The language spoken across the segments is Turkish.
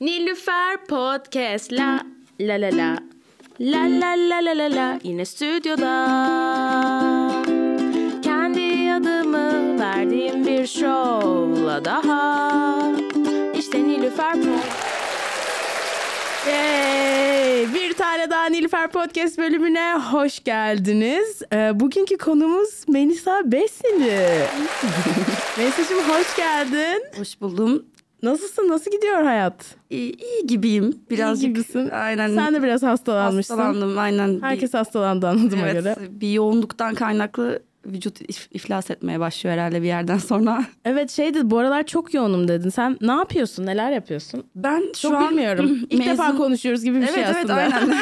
Nilüfer Podcast la la la la La la la la la la yine stüdyoda Kendi adımı verdiğim bir şovla daha İşte Nilüfer Podcast Yay! Bir tane daha Nilüfer Podcast bölümüne hoş geldiniz. Ee, bugünkü konumuz Melisa Besili. Melisa'cığım hoş geldin. Hoş buldum. Nasılsın? Nasıl gidiyor hayat? İyi, iyi gibiyim. Birazcık. İyi gibisin. Aynen. Sen de biraz hastalanmışsın. Hastalandım aynen. Herkes hastalandı anladığıma bir, göre. evet, bir yoğunluktan kaynaklı vücut if- iflas etmeye başlıyor herhalde bir yerden sonra. Evet şeydi bu aralar çok yoğunum dedin. Sen ne yapıyorsun? Neler yapıyorsun? Ben şu Çok an bilmiyorum. İlk mezun- defa konuşuyoruz gibi bir evet şey evet aslında. aynen.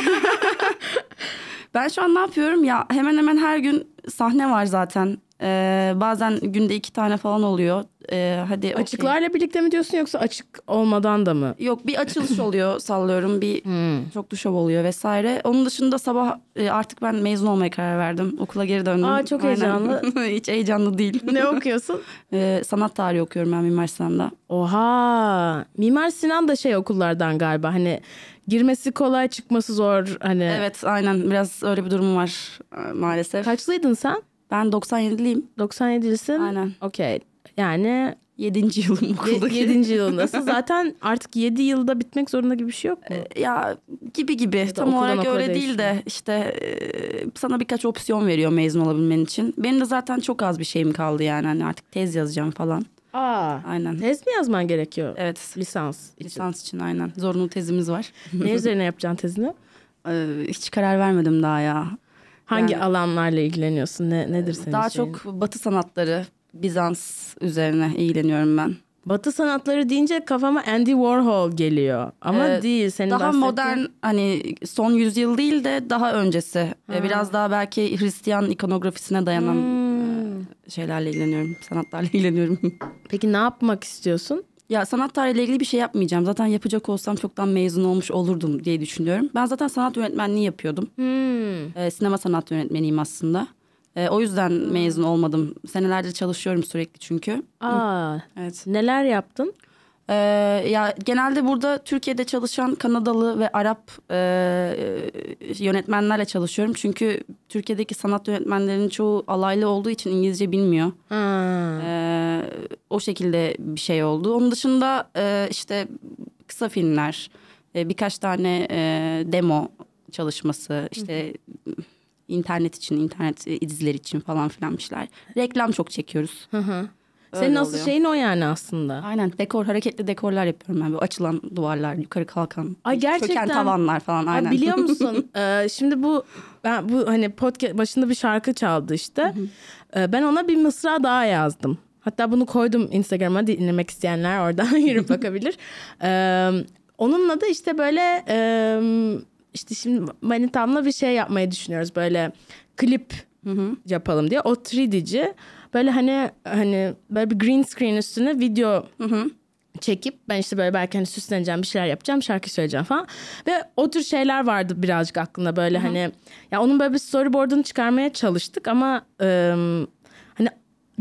ben şu an ne yapıyorum ya hemen hemen her gün sahne var zaten. Ee, bazen günde iki tane falan oluyor. Ee, hadi. Açıklarla birlikte mi diyorsun yoksa açık olmadan da mı? Yok bir açılış oluyor sallıyorum bir çok şov oluyor vesaire. Onun dışında sabah e, artık ben mezun olmaya karar verdim. Okula geri döndüm. Aa, çok heyecanlı. Hiç heyecanlı değil. ne okuyorsun? Ee, sanat tarihi okuyorum ben Mimar Sinan'da. Oha. Mimar Sinan da şey okullardan galiba. Hani girmesi kolay çıkması zor. Hani Evet aynen biraz öyle bir durum var e, maalesef. Kaçlıydın sen? Ben 97'liyim. 97'lisin. Aynen. Okey. Yani 7. yılım okuldaki. 7. yılındasın. Zaten artık 7 yılda bitmek zorunda gibi bir şey yok mu? Ya gibi gibi da tam olarak öyle değişiyor. değil de işte e, sana birkaç opsiyon veriyor mezun olabilmen için. Benim de zaten çok az bir şeyim kaldı yani hani artık tez yazacağım falan. Aa. Aynen. Tez mi yazman gerekiyor? Evet. Lisans için. Lisans için aynen. Zorunlu tezimiz var. ne üzerine yapacaksın tezini? Ee, hiç karar vermedim daha ya. Hangi Yani- alanlarla ilgileniyorsun? Ne, nedir senin daha şeyin? çok batı sanatları, Bizans üzerine ilgileniyorum ben. Batı sanatları deyince kafama Andy Warhol geliyor. Ama Ee, değil. Senin daha bahsettiğin- modern hani son yüzyıl değil de daha öncesi. Ee, Biraz daha belki Hristiyan ikonografisine dayanan Hmm. e, şeylerle ilgileniyorum. Sanatlarla ilgileniyorum. Peki ne yapmak istiyorsun? ya sanat tarihiyle ilgili bir şey yapmayacağım. Zaten yapacak olsam çoktan mezun olmuş olurdum diye düşünüyorum. Ben zaten sanat yönetmenliği yapıyordum. Hmm. Ee, sinema sanat yönetmeniyim aslında. Ee, o yüzden mezun olmadım. Senelerdir çalışıyorum sürekli çünkü. Aa, Evet. neler yaptın? Ee, ya genelde burada Türkiye'de çalışan Kanadalı ve Arap e, e, yönetmenlerle çalışıyorum. Çünkü Türkiye'deki sanat yönetmenlerinin çoğu alaylı olduğu için İngilizce bilmiyor. Ee, o şekilde bir şey oldu. Onun dışında e, işte kısa filmler, e, birkaç tane e, demo çalışması, işte internet için, internet e, diziler için falan filan bir şeyler. Reklam çok çekiyoruz. Hı hı. Öyle Senin asıl oluyor. şeyin o yani aslında. Aynen dekor, hareketli dekorlar yapıyorum ben. Böyle açılan duvarlar, yukarı kalkan, Ay, gerçekten. çöken tavanlar falan. Ay, Aynen. biliyor musun? Ee, şimdi bu ben bu hani podcast başında bir şarkı çaldı işte. Ee, ben ona bir mısra daha yazdım. Hatta bunu koydum Instagram'a dinlemek isteyenler oradan yürüp bakabilir. Ee, onunla da işte böyle e, işte şimdi Manitam'la bir şey yapmayı düşünüyoruz. Böyle klip yapalım diye. O 3D'ci böyle hani hani böyle bir green screen üstüne video çekip ben işte böyle belki hani süsleneceğim bir şeyler yapacağım şarkı söyleyeceğim falan. Ve o tür şeyler vardı birazcık aklında böyle hani. Ya onun böyle bir storyboard'unu çıkarmaya çalıştık ama hani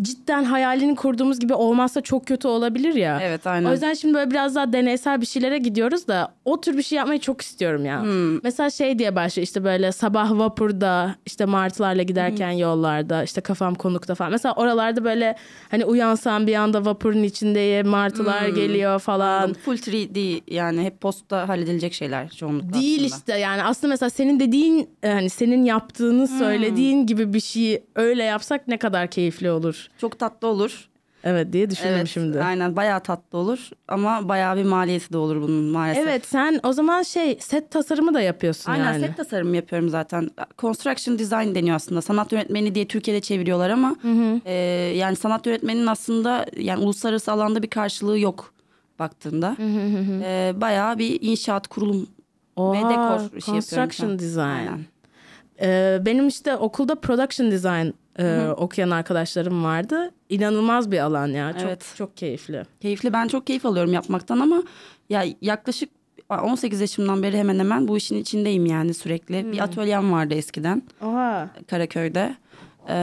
cidden hayalini kurduğumuz gibi olmazsa çok kötü olabilir ya. Evet, aynen. O yüzden şimdi böyle biraz daha deneysel bir şeylere gidiyoruz da o tür bir şey yapmayı çok istiyorum ya. Mesela şey diye başlıyor işte böyle sabah vapurda işte martılarla giderken yollarda işte kafam konukta falan. Mesela oralarda böyle hani uyansam bir anda vapurun içindeyim martılar geliyor falan. Full 3D yani hep postta halledilecek şeyler çoğunlukla Değil aslında. işte yani aslında mesela senin dediğin e, hani senin yaptığını söylediğin gibi bir şeyi öyle yapsak ne kadar keyifli olur. Çok tatlı olur. Evet diye düşündüm Evet, şimdi. aynen bayağı tatlı olur ama bayağı bir maliyeti de olur bunun maalesef. Evet sen o zaman şey set tasarımı da yapıyorsun Aynen yani. set tasarımı yapıyorum zaten. Construction design deniyor aslında. Sanat yönetmeni diye Türkiye'de çeviriyorlar ama e, yani sanat yönetmeninin aslında yani uluslararası alanda bir karşılığı yok baktığında. E, bayağı bir inşaat, kurulum Oha, ve dekor işi yapıyorum. construction design. Aynen. Ee, benim işte okulda production design e, okuyan arkadaşlarım vardı. İnanılmaz bir alan ya. Çok Evet. çok keyifli. Keyifli. Ben çok keyif alıyorum yapmaktan ama ya yaklaşık 18 yaşımdan beri hemen hemen bu işin içindeyim yani sürekli. Bir atölyem vardı eskiden. Oha. Karaköy'de. Ee,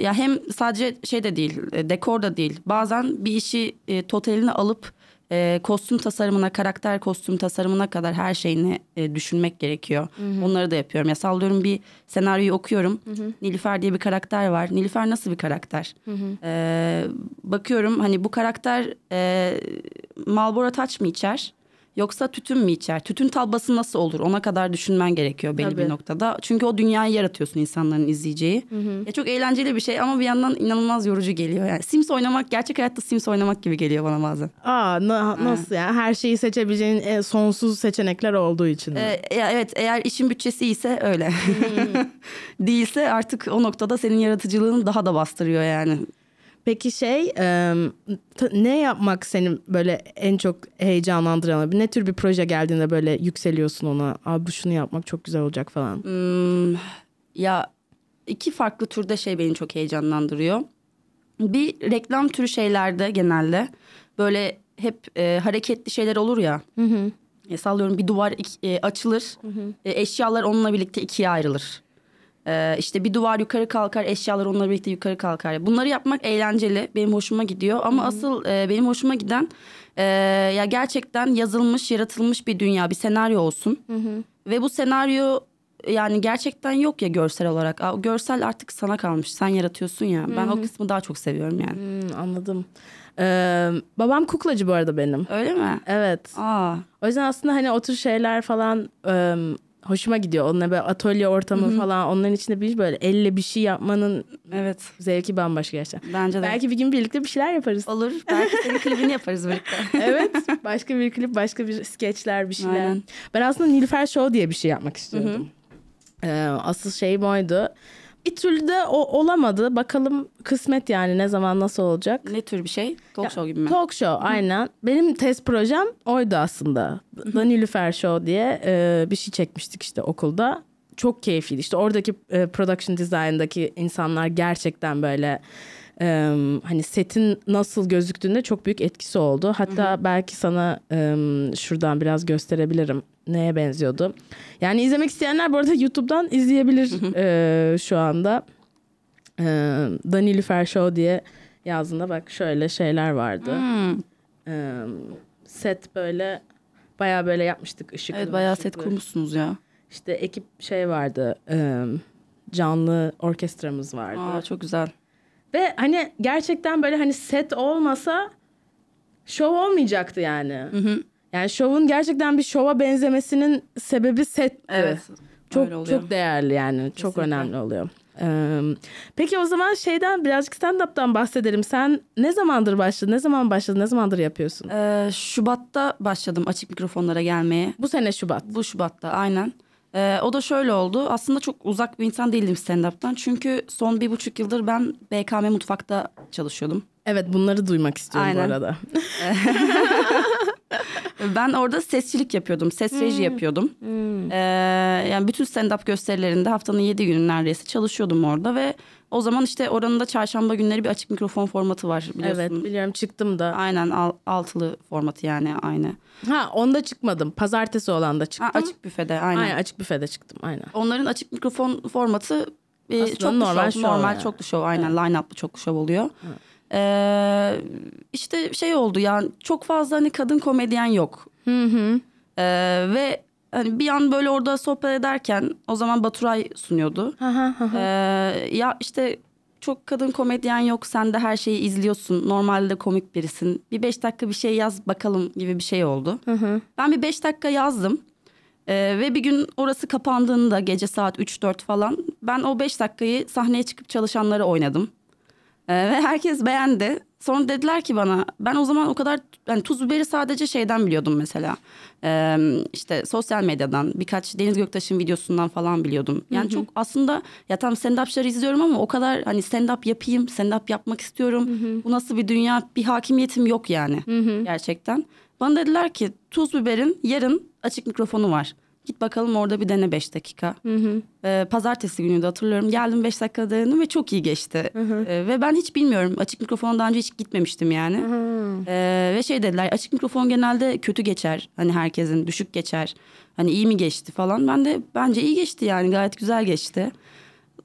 ya hem sadece şey de değil, e, dekor da değil. Bazen bir işi e, totalini alıp e, kostüm tasarımına, karakter kostüm tasarımına kadar her şeyini e, düşünmek gerekiyor. Onları da yapıyorum. Ya sallıyorum bir senaryoyu okuyorum. Nilüfer diye bir karakter var. Nilüfer nasıl bir karakter? E, bakıyorum hani bu karakter e, Marlboro Touch mı içer? Yoksa tütün mü içer? Tütün tablası nasıl olur? Ona kadar düşünmen gerekiyor belli Tabii. bir noktada. Çünkü o dünyayı yaratıyorsun insanların izleyeceği. Ya çok eğlenceli bir şey ama bir yandan inanılmaz yorucu geliyor. Yani Sims oynamak gerçek hayatta Sims oynamak gibi geliyor bana bazen. Aa na- nasıl yani her şeyi seçebileceğin e, sonsuz seçenekler olduğu için. Ee, ya evet eğer işin bütçesi ise öyle. Değilse artık o noktada senin yaratıcılığını daha da bastırıyor yani. Peki şey ne yapmak seni böyle en çok heyecanlandıran ne tür bir proje geldiğinde böyle yükseliyorsun ona abi bu şunu yapmak çok güzel olacak falan. Hmm, ya iki farklı türde şey beni çok heyecanlandırıyor. Bir reklam türü şeylerde genelde böyle hep e, hareketli şeyler olur ya. E, sallıyorum bir duvar e, açılır. E, eşyalar onunla birlikte ikiye ayrılır. E, işte bir duvar yukarı kalkar, eşyalar onunla birlikte yukarı kalkar. Bunları yapmak eğlenceli, benim hoşuma gidiyor. Ama asıl e, benim hoşuma giden e, ya gerçekten yazılmış, yaratılmış bir dünya, bir senaryo olsun. Ve bu senaryo yani gerçekten yok ya görsel olarak. Görsel artık sana kalmış. Sen yaratıyorsun ya. Ben o kısmı daha çok seviyorum yani. Hmm, anladım. Ee, babam kuklacı bu arada benim. Öyle mi? Evet. Aa, O yüzden aslında hani o tür şeyler falan e, hoşuma gidiyor. Onunla böyle atölye ortamı falan onların içinde bir böyle elle bir şey yapmanın evet. zevki bambaşka gerçekten. Bence de. Belki bir gün birlikte bir şeyler yaparız. Olur. Belki senin klibini yaparız birlikte. evet. Başka bir klip, başka bir skeçler, bir şeyler. Aynen. Ben aslında Nilüfer Show diye bir şey yapmak istiyordum. Ee, asıl şey buydu. Bir türlü de o olamadı. Bakalım kısmet yani ne zaman nasıl olacak. ne tür bir şey? Talk Ya, show gibi mi? Talk show aynen. Benim test projem oydu aslında. The Nilüfer Show diye e, bir şey çekmiştik işte okulda. Çok keyifliydi. İşte oradaki e, production design'daki insanlar gerçekten böyle e, hani setin nasıl gözüktüğünde çok büyük etkisi oldu. Hatta belki sana e, şuradan biraz gösterebilirim neye benziyordu. Yani izlemek isteyenler bu arada YouTube'dan izleyebilir e, şu anda. E, The Nilüfer Show diye yazdığında bak şöyle şeyler vardı. Hmm. E, set böyle bayağı böyle yapmıştık ışıklı. Evet bayağı set ışıklı. kurmuşsunuz ya. İşte ekip şey vardı. e, canlı orkestramız vardı. Aa, çok güzel. Ve hani gerçekten böyle hani set olmasa şov olmayacaktı yani. Yani şovun gerçekten bir şova benzemesinin sebebi setti. Evet. Çok çok değerli yani. Çok Kesinlikle. önemli oluyor. Ee, peki o zaman şeyden birazcık stand-up'tan bahsedelim. Sen ne zamandır başladın? Ne zaman başladın? Ne zamandır yapıyorsun? Ee, Şubat'ta başladım açık mikrofonlara gelmeye. Bu sene Şubat. Bu Şubat'ta aynen. Ee, o da şöyle oldu. Aslında çok uzak bir insan değildim stand-up'tan. Çünkü son bir buçuk yıldır ben BKM Mutfak'ta çalışıyordum. Evet bunları duymak istiyorum Aynen. bu arada. Ben orada sesçilik yapıyordum. Ses reji yapıyordum. Ee, yani bütün stand-up gösterilerinde haftanın yedi günü neredeyse çalışıyordum orada ve o zaman işte oranın da çarşamba günleri bir açık mikrofon formatı var biliyorsun. Evet biliyorum çıktım da. Aynen al- altılı formatı yani aynı. Ha onda çıkmadım. Pazartesi olan da çıktım. Ha, açık büfede aynen. Aynen açık büfede çıktım aynen. Onların açık mikrofon formatı e, Aslında çoklu normal şov, normal yani. çoklu şov aynen line-up'lı çoklu şov oluyor. Ee, işte şey oldu yani çok fazla hani kadın komedyen yok. Hı hı. Ee, ve hani bir an böyle orada sohbet ederken o zaman Baturay sunuyordu. Ee, ya işte çok kadın komedyen yok sen de her şeyi izliyorsun normalde komik birisin bir beş dakika bir şey yaz bakalım gibi bir şey oldu. Ben bir beş dakika yazdım Ee, ve bir gün orası kapandığında gece saat 3-4 falan ben o beş dakikayı sahneye çıkıp çalışanları oynadım. Ee, ve herkes beğendi. Sonra dediler ki bana ben o zaman o kadar yani tuz biberi sadece şeyden biliyordum mesela. Ee, işte sosyal medyadan birkaç Deniz Göktaş'ın videosundan falan biliyordum. Yani çok aslında ya tam stand-upçıları izliyorum ama o kadar hani stand-up yapayım, stand-up yapmak istiyorum. Bu nasıl bir dünya bir hakimiyetim yok yani gerçekten. Bana dediler ki tuz biberin yarın açık mikrofonu var. Git bakalım orada bir dene 5 dakika. Ee, pazartesi günü de hatırlıyorum. Geldim 5 dakika denedim ve çok iyi geçti. Ee, ve ben hiç bilmiyorum. Açık mikrofona daha önce hiç gitmemiştim yani. Ee, ve şey dediler açık mikrofon genelde kötü geçer. Hani herkesin düşük geçer. Hani iyi mi geçti falan. Ben de bence iyi geçti yani gayet güzel geçti.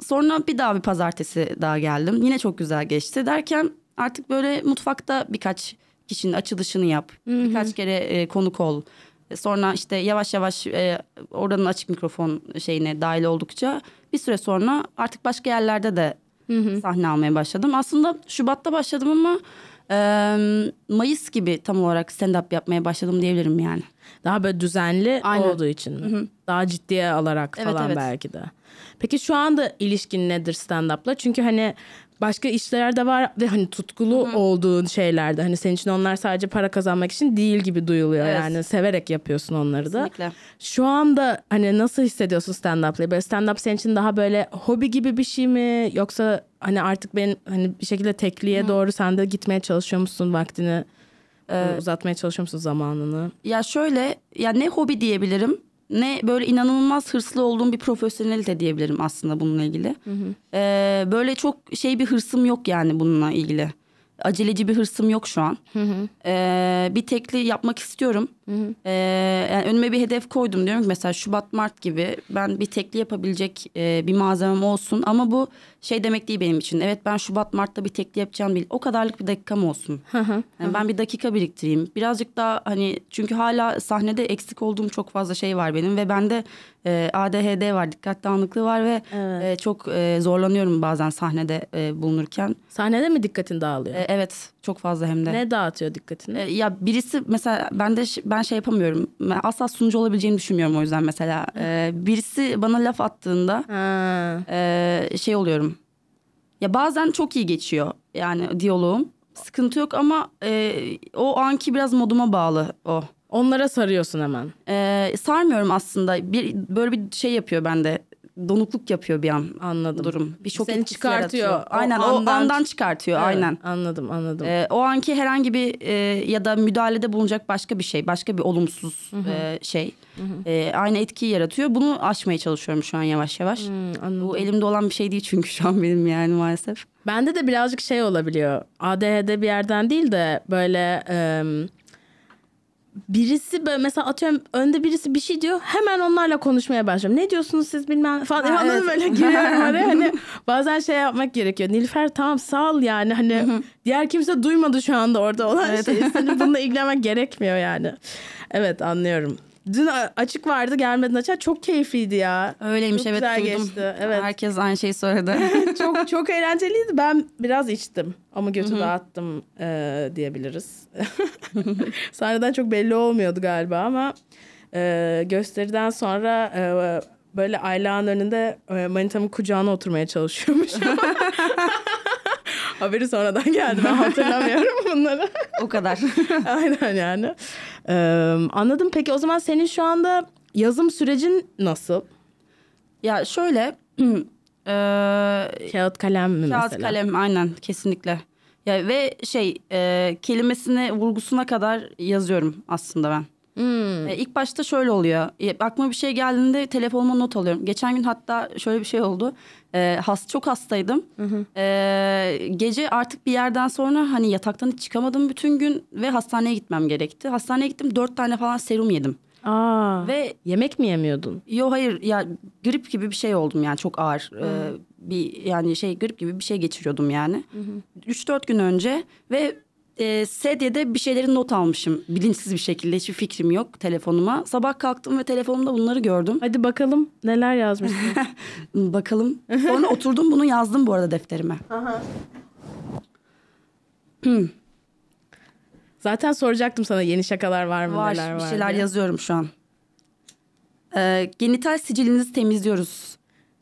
Sonra bir daha bir pazartesi daha geldim. Yine çok güzel geçti. Derken artık böyle mutfakta birkaç kişinin açılışını yap. Birkaç kere e, konuk ol. Sonra işte yavaş yavaş e, oranın açık mikrofon şeyine dahil oldukça bir süre sonra artık başka yerlerde de sahne almaya başladım. Aslında Şubat'ta başladım ama e, Mayıs gibi tam olarak stand-up yapmaya başladım diyebilirim yani. Daha böyle düzenli Aynen. olduğu için mi? Daha ciddiye alarak Evet, falan evet. belki de. Peki şu anda ilişkin nedir stand-up'la? Çünkü hani başka işler de var ve hani tutkulu olduğun şeylerde hani senin için onlar sadece para kazanmak için değil gibi duyuluyor Evet. yani severek yapıyorsun onları da. Kesinlikle. Şu anda hani nasıl hissediyorsun stand-up'la? Böyle stand-up senin için daha böyle hobi gibi bir şey mi yoksa hani artık ben hani bir şekilde tekliğe doğru sen de gitmeye çalışıyor musun vaktini? Ee, uzatmaya çalışıyor musun zamanını? Ya şöyle ya ne hobi diyebilirim ne böyle inanılmaz hırslı olduğum bir profesyonelite diyebilirim aslında bununla ilgili. Ee, böyle çok şey bir hırsım yok yani bununla ilgili. Aceleci bir hırsım yok şu an. Ee, bir tekli yapmak istiyorum. Ee, yani önüme bir hedef koydum diyorum ki mesela Şubat Mart gibi ben bir tekli yapabilecek e, bir malzemem olsun. Ama bu şey demek değil benim için. Evet ben Şubat Mart'ta bir tekli yapacağım değil. O kadarlık bir dakikam olsun. Yani ben bir dakika biriktireyim. Birazcık daha hani çünkü hala sahnede eksik olduğum çok fazla şey var benim ve bende e, ADHD var, dikkat dağınıklığı var ve e, çok e, zorlanıyorum bazen sahnede e, bulunurken. Sahnede mi dikkatin dağılıyor? E, evet, çok fazla hem de. Ne dağıtıyor dikkatini? E, ya birisi mesela ben de ş- ben şey yapamıyorum. Ben asla sunucu olabileceğini düşünmüyorum o yüzden mesela. E, birisi bana laf attığında Ha. e, şey oluyorum. Ya bazen çok iyi geçiyor yani diyaloğum. Sıkıntı yok ama e, o anki biraz moduma bağlı o. Onlara sarıyorsun hemen. E, sarmıyorum aslında. Bir böyle bir şey yapıyor bende. Donukluk yapıyor bir an. Anladım. Durum. Bir şok Seni çıkartıyor. yaratıyor. O Aynen o andan- andan, çıkartıyor. Evet, Aynen. Anladım anladım. Ee, o anki herhangi bir e, ya da müdahalede bulunacak başka bir şey, başka bir olumsuz e, şey e, aynı etkiyi yaratıyor. Bunu aşmaya çalışıyorum şu an yavaş yavaş. Anladım. Bu elimde olan bir şey değil çünkü şu an benim yani maalesef. Bende de birazcık şey olabiliyor. ADHD bir yerden değil de böyle em, birisi böyle mesela atıyorum önde birisi bir şey diyor hemen onlarla konuşmaya başlıyorum. Ne diyorsunuz siz bilmem falan. Ha, Anladın evet. böyle giriyorum oraya hani bazen şey yapmak gerekiyor. Nilüfer tamam sağ ol yani hani diğer kimse duymadı şu anda orada olan Evet. şeyi. Senin bununla ilgilenmek gerekmiyor yani. Evet anlıyorum. Dün açık vardı gelmedin açığa çok keyifliydi ya. Öyleymiş Çok evet güzel duydum. geçti, evet. Herkes aynı şeyi söyledi. çok çok eğlenceliydi. Ben biraz içtim ama götü dağıttım e, diyebiliriz. Sahneden çok belli olmuyordu galiba ama e, gösteriden sonra e, böyle Ayla'nın önünde e, manitamın kucağına oturmaya çalışıyormuşum. Haberi sonradan geldi. Ben hatırlamıyorum bunları. o kadar. Aynen yani. E, anladım. Peki o zaman senin şu anda yazım sürecin nasıl? ya şöyle e, Kağıt kalem mi Kağıt mesela? kalem aynen kesinlikle. Ya ve şey e, kelimesine vurgusuna kadar yazıyorum aslında ben. Hmm. E, ilk başta şöyle oluyor. E, aklıma bir şey geldiğinde telefonuma not alıyorum. Geçen gün hatta şöyle bir şey oldu. E, has çok hastaydım. E, gece artık bir yerden sonra hani yataktan hiç çıkamadım bütün gün ve hastaneye gitmem gerekti. Hastaneye gittim dört tane falan serum yedim. Aa, Ve yemek mi yemiyordun? Yo hayır ya grip gibi bir şey oldum yani çok ağır Ee, bir yani şey grip gibi bir şey geçiriyordum yani. 3-4 gün önce ve e, sedyede bir şeylerin not almışım bilinçsiz bir şekilde hiçbir fikrim yok telefonuma. Sabah kalktım ve telefonumda bunları gördüm. Hadi bakalım neler yazmışsın. Bakalım. Sonra oturdum bunu yazdım bu arada defterime. Zaten soracaktım sana yeni şakalar var mı Var neler bir şeyler diye. yazıyorum şu an. Ee, genital sicilinizi temizliyoruz.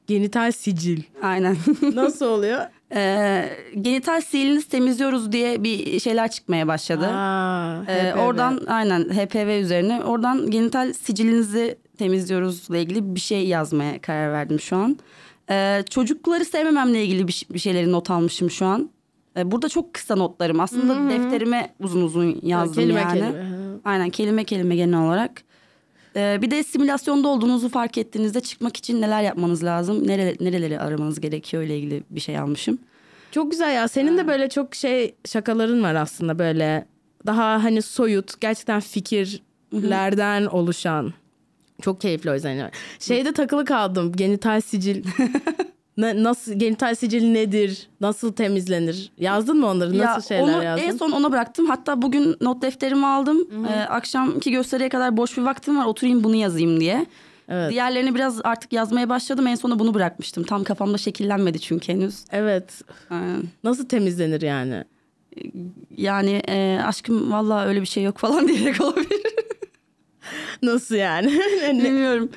Genital sicil. Aynen. Nasıl oluyor? Ee, genital silinizi temizliyoruz diye bir şeyler çıkmaya başladı. Aa, HPV. oradan aynen HPV üzerine oradan genital sicilinizi temizliyoruzla ilgili bir şey yazmaya karar verdim şu an. Ee, çocukları sevmememle ilgili bir, bir şeyleri not almışım şu an. Ee, burada çok kısa notlarım. Aslında defterime uzun uzun yazdım kelime yani. kelime. Aynen kelime kelime genel olarak. Ee, bir de simülasyonda olduğunuzu fark ettiğinizde çıkmak için neler yapmanız lazım, nere, nereleri aramanız gerekiyor ile ilgili bir şey almışım. Çok güzel ya. Senin de böyle çok şey şakaların var aslında böyle daha hani soyut gerçekten fikirlerden oluşan. Çok keyifli o yüzden. Şeyde takılı kaldım. Genital sicil. Ne, nasıl genital sicil nedir? Nasıl temizlenir? Yazdın mı onları? Nasıl Ya şeyler onu yazdın? en son ona bıraktım. Hatta bugün not defterimi aldım. Ee, akşamki gösteriye kadar boş bir vaktim var. Oturayım bunu yazayım diye. Evet. Diğerlerini biraz artık yazmaya başladım. En sona bunu bırakmıştım. Tam kafamda şekillenmedi çünkü henüz. Evet. Aynen. Nasıl temizlenir yani? Yani e, aşkım valla öyle bir şey yok falan diyerek olabilir. Nasıl yani? Bilmiyorum.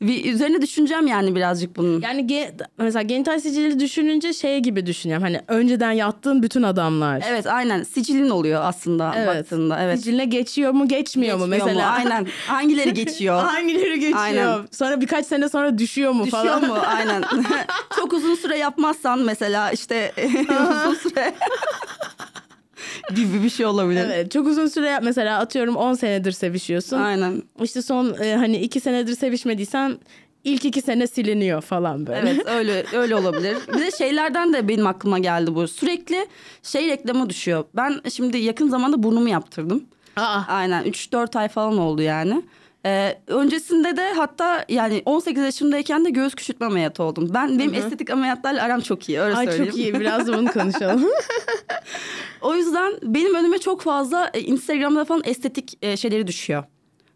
Bir üzerine düşüneceğim yani birazcık bunun. yani ge- mesela genital sicili düşününce şey gibi düşünüyorum. Hani önceden yattığın bütün adamlar. Evet aynen sicilin oluyor aslında baktığında. Evet. Siciline geçiyor mu geçmiyor, mu Geçmiyor mesela? Aynen. Hangileri geçiyor? Hangileri geçiyor? Aynen. Sonra birkaç sene sonra düşüyor mu Düşüyor falan? mu? Aynen. Çok uzun süre yapmazsan mesela işte uzun süre gibi bir şey olabilir. Evet çok uzun süre yap mesela atıyorum 10 senedir sevişiyorsun. Aynen. İşte son e, hani 2 senedir sevişmediysen ilk 2 sene siliniyor falan böyle. Evet öyle öyle olabilir. Bir de şeylerden de benim aklıma geldi bu. Sürekli şey reklamı düşüyor. Ben şimdi yakın zamanda burnumu yaptırdım. Aa, Aynen 3-4 ay falan oldu yani. Ee, öncesinde de hatta yani 18 yaşındayken de göğüs küçültme ameliyatı oldum. Ben benim estetik ameliyatlarla aram çok iyi öyle ay söyleyeyim. çok iyi biraz da bunu konuşalım. O yüzden benim önüme çok fazla e, Instagram'da falan estetik e, şeyleri düşüyor.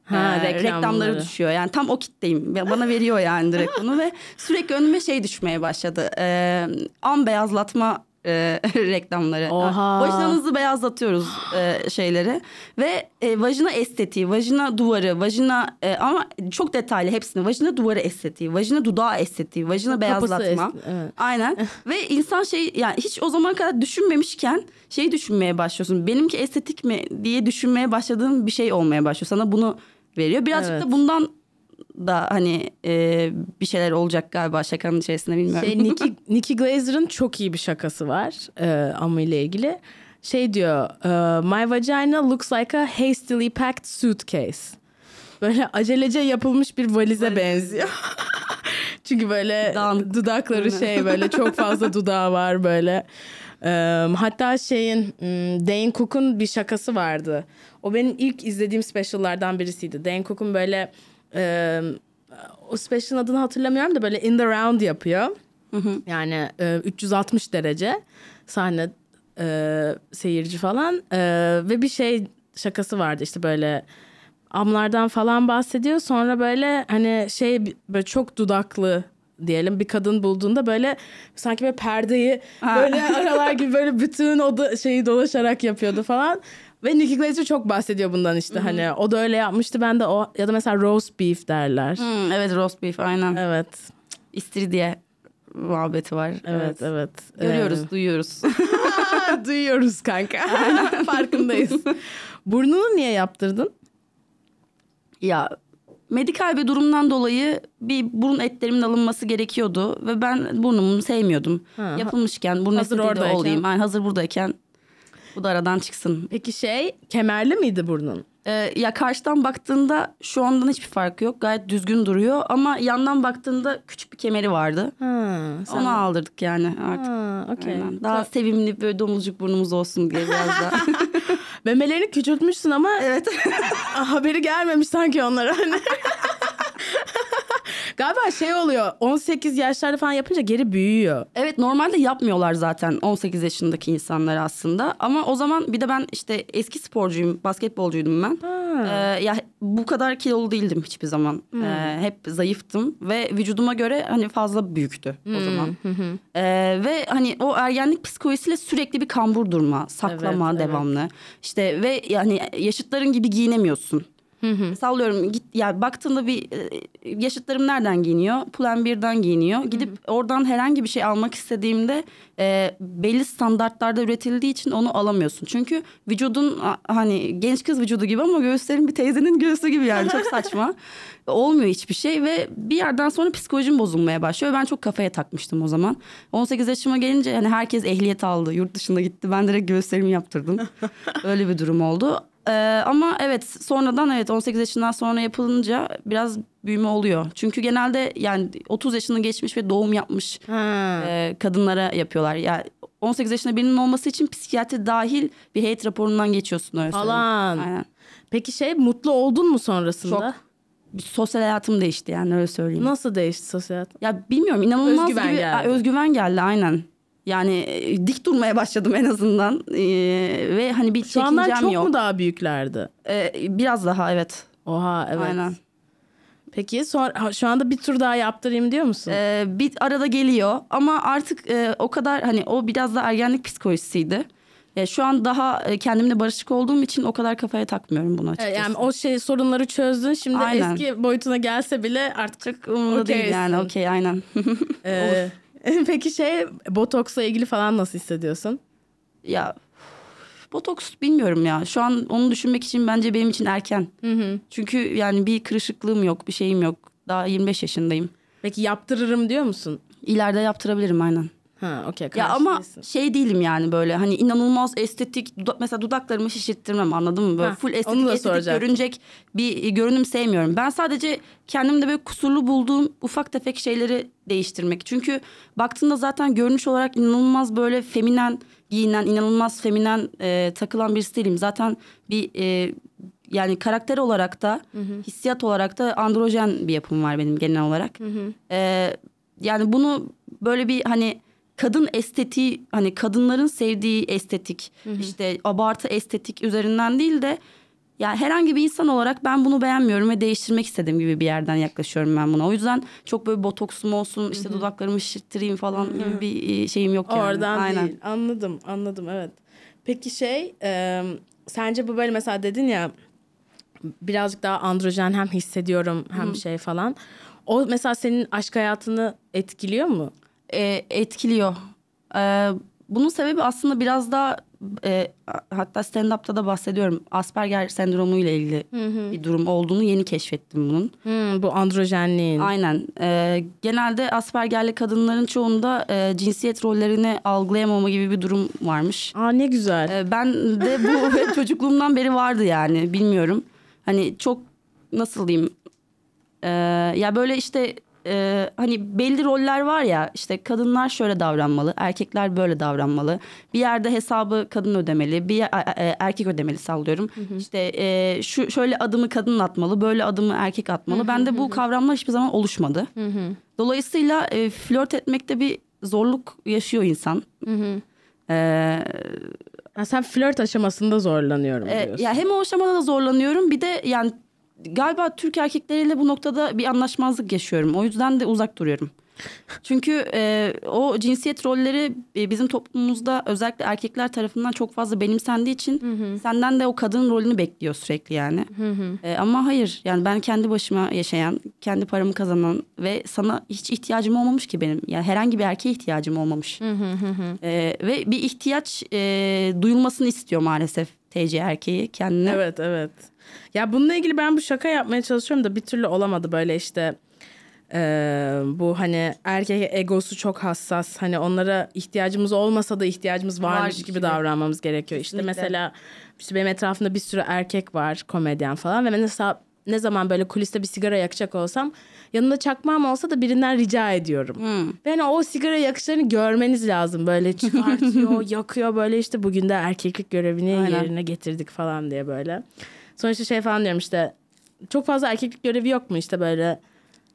Ha, Ee, reklamları. reklamları düşüyor. Yani tam o kitleyim. Bana veriyor yani direkt bunu ve sürekli önüme şey düşmeye başladı. Ee, an beyazlatma e, reklamları. Oha. Vajinanızı beyazlatıyoruz e, şeyleri ve e, vajina estetiği, vajina duvarı, vajina e, ama çok detaylı hepsini. Vajina duvarı estetiği, vajina dudağı estetiği, vajina Kapısı beyazlatma. est- evet. Aynen. ve insan şey yani hiç o zaman kadar düşünmemişken şey düşünmeye başlıyorsun. Benimki estetik mi diye düşünmeye başladığın bir şey olmaya başlıyor. Sana bunu veriyor. Birazcık Evet. da bundan da hani e, bir şeyler olacak galiba şakanın içerisinde bilmiyorum. Şey Nikki, Nikki Glazer'ın çok iyi bir şakası var e, Amma ile ilgili. Şey diyor, e, my vagina looks like a hastily packed suitcase. Böyle acelece yapılmış bir valize benziyor. Çünkü böyle Dağınık. dudakları şey böyle çok fazla dudağı var böyle. E, hatta şeyin hmm, Dane Cook'un bir şakası vardı. O benim ilk izlediğim speciallardan birisiydi. Dane Cook'un böyle e, o special'ın adını hatırlamıyorum da böyle in the round yapıyor. Yani e, 360 derece sahne e, seyirci falan E, ve bir şey şakası vardı işte böyle amlardan falan bahsediyor. Sonra böyle hani şey böyle çok dudaklı diyelim bir kadın bulduğunda böyle sanki böyle perdeyi böyle aralar gibi böyle bütün o da şeyi dolaşarak yapıyordu falan. Ve Nikki Glaser çok bahsediyor bundan işte hani o da öyle yapmıştı ben de o ya da mesela roast beef derler. Hmm, evet roast beef aynen. Evet. İstiridye muhabbeti var. Evet, evet. Görüyoruz, duyuyoruz. Ee, duyuyoruz kanka. Farkındayız. Burnunu niye yaptırdın? Ya medikal bir durumdan dolayı bir burun etlerimin alınması gerekiyordu ve ben burnumu sevmiyordum. Ha, Yapılmışken burun estetiği de olayım. Yani hazır buradayken bu da aradan çıksın. Peki şey kemerli miydi burnun? Ee, ya karşıdan baktığında şu andan hiçbir farkı yok. Gayet düzgün duruyor ama yandan baktığında küçük bir kemeri vardı. Ha, sen... Onu aldırdık yani artık. Ha. Aynen. Daha sevimli böyle domuzcuk burnumuz olsun diye biraz daha. Memelerini küçültmüşsün ama evet. haberi gelmemiş sanki onlara. Hani. Galiba şey oluyor 18 yaşlarda falan yapınca geri büyüyor. Evet normalde yapmıyorlar zaten 18 yaşındaki insanlar aslında. Ama o zaman bir de ben işte eski sporcuyum, basketbolcuydum ben. Ee, ya bu kadar kilolu değildim hiçbir zaman. Ee, hep zayıftım ve vücuduma göre hani fazla büyüktü o zaman. Ee, ve hani o ergenlik psikolojisiyle sürekli bir kambur durma, saklama Evet, evet. devamlı. İşte ve yani yaşıtların gibi giyinemiyorsun. Sallıyorum git ya baktığında bir e, yaşıtlarım nereden giyiniyor? Pull&Bear'dan birden giyiniyor. Gidip oradan herhangi bir şey almak istediğimde e, belli standartlarda üretildiği için onu alamıyorsun. Çünkü vücudun hani genç kız vücudu gibi ama göğüslerin bir teyzenin göğsü gibi yani çok saçma. Olmuyor hiçbir şey ve bir yerden sonra psikolojim bozulmaya başlıyor. Ben çok kafaya takmıştım o zaman. 18 yaşıma gelince hani herkes ehliyet aldı. Yurt dışına gitti. Ben direkt göğüslerimi yaptırdım. Öyle bir durum oldu. Ee, ama evet sonradan evet 18 yaşından sonra yapılınca biraz büyüme oluyor. Çünkü genelde yani 30 yaşını geçmiş ve doğum yapmış Ha. e, kadınlara yapıyorlar. Yani 18 yaşında birinin olması için psikiyatri dahil bir heyet raporundan geçiyorsun öyle. Falan. Aynen. Peki şey mutlu oldun mu sonrasında? Çok. sosyal hayatım değişti yani öyle söyleyeyim. Nasıl değişti sosyal hayat? Ya bilmiyorum inanılmaz Özgüven gibi geldi. özgüven geldi aynen. Yani e, dik durmaya başladım en azından Ee, ve hani bir Şu andan çekincem çok yok. mu daha büyüklerdi? Ee, biraz daha evet. Oha evet. Aynen. Peki sonra şu anda bir tur daha yaptırayım diyor musun? Ee, bir arada geliyor ama artık e, o kadar hani o biraz da ergenlik psikolojisiydi. E, şu an daha e, kendimle barışık olduğum için o kadar kafaya takmıyorum bunu E, açıkçası. yani o şey sorunları çözdün. Şimdi Aynen. eski boyutuna gelse bile artık Çok umurumda değil yani okey aynen. Ee, peki şey botoksla ilgili falan nasıl hissediyorsun? ya botoks bilmiyorum ya. Şu an onu düşünmek için bence benim için erken. Çünkü yani bir kırışıklığım yok, bir şeyim yok. Daha 25 yaşındayım. Peki yaptırırım diyor musun? İleride yaptırabilirim aynen. Ha okey. Ya ama değilsin. şey değilim yani böyle hani inanılmaz estetik duda- mesela dudaklarımı şişirttirmem anladın mı? Böyle Ha, full estetik estetik görünecek bir görünüm sevmiyorum. Ben sadece kendimde böyle kusurlu bulduğum ufak tefek şeyleri değiştirmek. Çünkü baktığında zaten görünüş olarak inanılmaz böyle feminen giyinen, inanılmaz feminen e, takılan birisi değilim. Zaten bir e, yani karakter olarak da hissiyat olarak da androjen bir yapım var benim genel olarak. E, yani bunu böyle bir hani kadın estetiği hani kadınların sevdiği estetik işte abartı estetik üzerinden değil de yani herhangi bir insan olarak ben bunu beğenmiyorum ve değiştirmek istediğim gibi bir yerden yaklaşıyorum ben buna. O yüzden çok böyle botoksum olsun işte dudaklarımı şişirttireyim falan gibi bir şeyim yok yani. Oradan Aynen. değil. Anladım, anladım evet. Peki şey, e, sence bu böyle mesela dedin ya birazcık daha androjen hem hissediyorum hem şey falan. O mesela senin aşk hayatını etkiliyor mu? E, etkiliyor. E, bunun sebebi aslında biraz daha e, hatta stand-up'ta da bahsediyorum. Asperger sendromu ile ilgili bir durum olduğunu yeni keşfettim bunun. Hmm, bu androjenliğin. Aynen. Ee, genelde Asperger'li kadınların çoğunda e, cinsiyet rollerini algılayamama gibi bir durum varmış. Aa ne güzel. Ee, ben de bu çocukluğumdan beri vardı yani bilmiyorum. Hani çok nasıl diyeyim? Ee, ya böyle işte e, hani belli roller var ya işte kadınlar şöyle davranmalı, erkekler böyle davranmalı. Bir yerde hesabı kadın ödemeli, bir yer- e, e, erkek ödemeli sallıyorum. İşte e, şu şöyle adımı kadın atmalı, böyle adımı erkek atmalı. Bende bu kavramlar hiçbir zaman oluşmadı. Dolayısıyla e, flört etmekte bir zorluk yaşıyor insan. Ee, Ha, sen flört aşamasında zorlanıyorum e, diyorsun. ya hem o aşamada da zorlanıyorum bir de yani galiba Türk erkekleriyle bu noktada bir anlaşmazlık yaşıyorum. O yüzden de uzak duruyorum. Çünkü e, o cinsiyet rolleri e, bizim toplumumuzda özellikle erkekler tarafından çok fazla benimsendiği için senden de o kadın rolünü bekliyor sürekli yani. E, ama hayır yani ben kendi başıma yaşayan, kendi paramı kazanan ve sana hiç ihtiyacım olmamış ki benim. Yani herhangi bir erkeğe ihtiyacım olmamış. E, ve bir ihtiyaç e, duyulmasını istiyor maalesef TC erkeği kendine. Evet evet. Ya bununla ilgili ben bu şaka yapmaya çalışıyorum da bir türlü olamadı böyle işte e, bu hani erkek egosu çok hassas hani onlara ihtiyacımız olmasa da ihtiyacımız varmış Varmış gibi, gibi. davranmamız gerekiyor. İşte Kesinlikle. mesela işte benim etrafımda bir sürü erkek var komedyen falan ve ben mesela ne zaman böyle kuliste bir sigara yakacak olsam yanında çakmağım olsa da birinden rica ediyorum. Ve hani o sigara yakışlarını görmeniz lazım. Böyle çıkartıyor, yakıyor böyle işte bugün de erkeklik görevini Aynen. yerine getirdik falan diye böyle. Sonra işte şey falan diyorum işte çok fazla erkeklik görevi yok mu işte böyle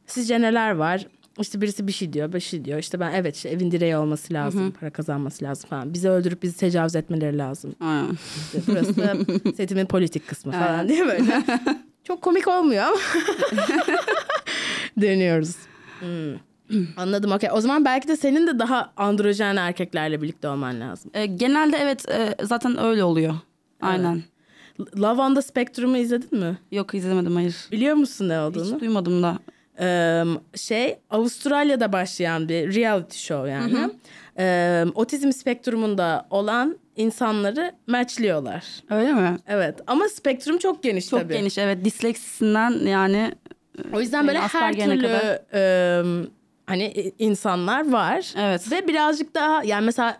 sizce neler var? İşte birisi bir şey diyor, bir şey diyor. İşte ben evet işte evin direği olması lazım, para kazanması lazım falan. Bizi öldürüp bizi tecavüz etmeleri lazım. Aynen. İşte burası da setimin politik kısmı falan diye böyle. Çok komik olmuyor ama. Dönüyoruz. Hmm. Anladım okey. O zaman belki de senin de daha androjen erkeklerle birlikte olman lazım. E, genelde evet e, zaten öyle oluyor. Aynen. Love on the Spectrum'u izledin mi? Yok izlemedim hayır. Biliyor musun ne olduğunu? Hiç duymadım da. Ee, şey Avustralya'da başlayan bir reality show yani. Ee, otizm spektrumunda olan insanları matchliyorlar. Öyle mi? Evet ama spektrum çok geniş Çok tabii. geniş evet disleksisinden yani O yüzden böyle Yani her türlü kadar. e, hani insanlar var. Evet. Ve birazcık daha yani mesela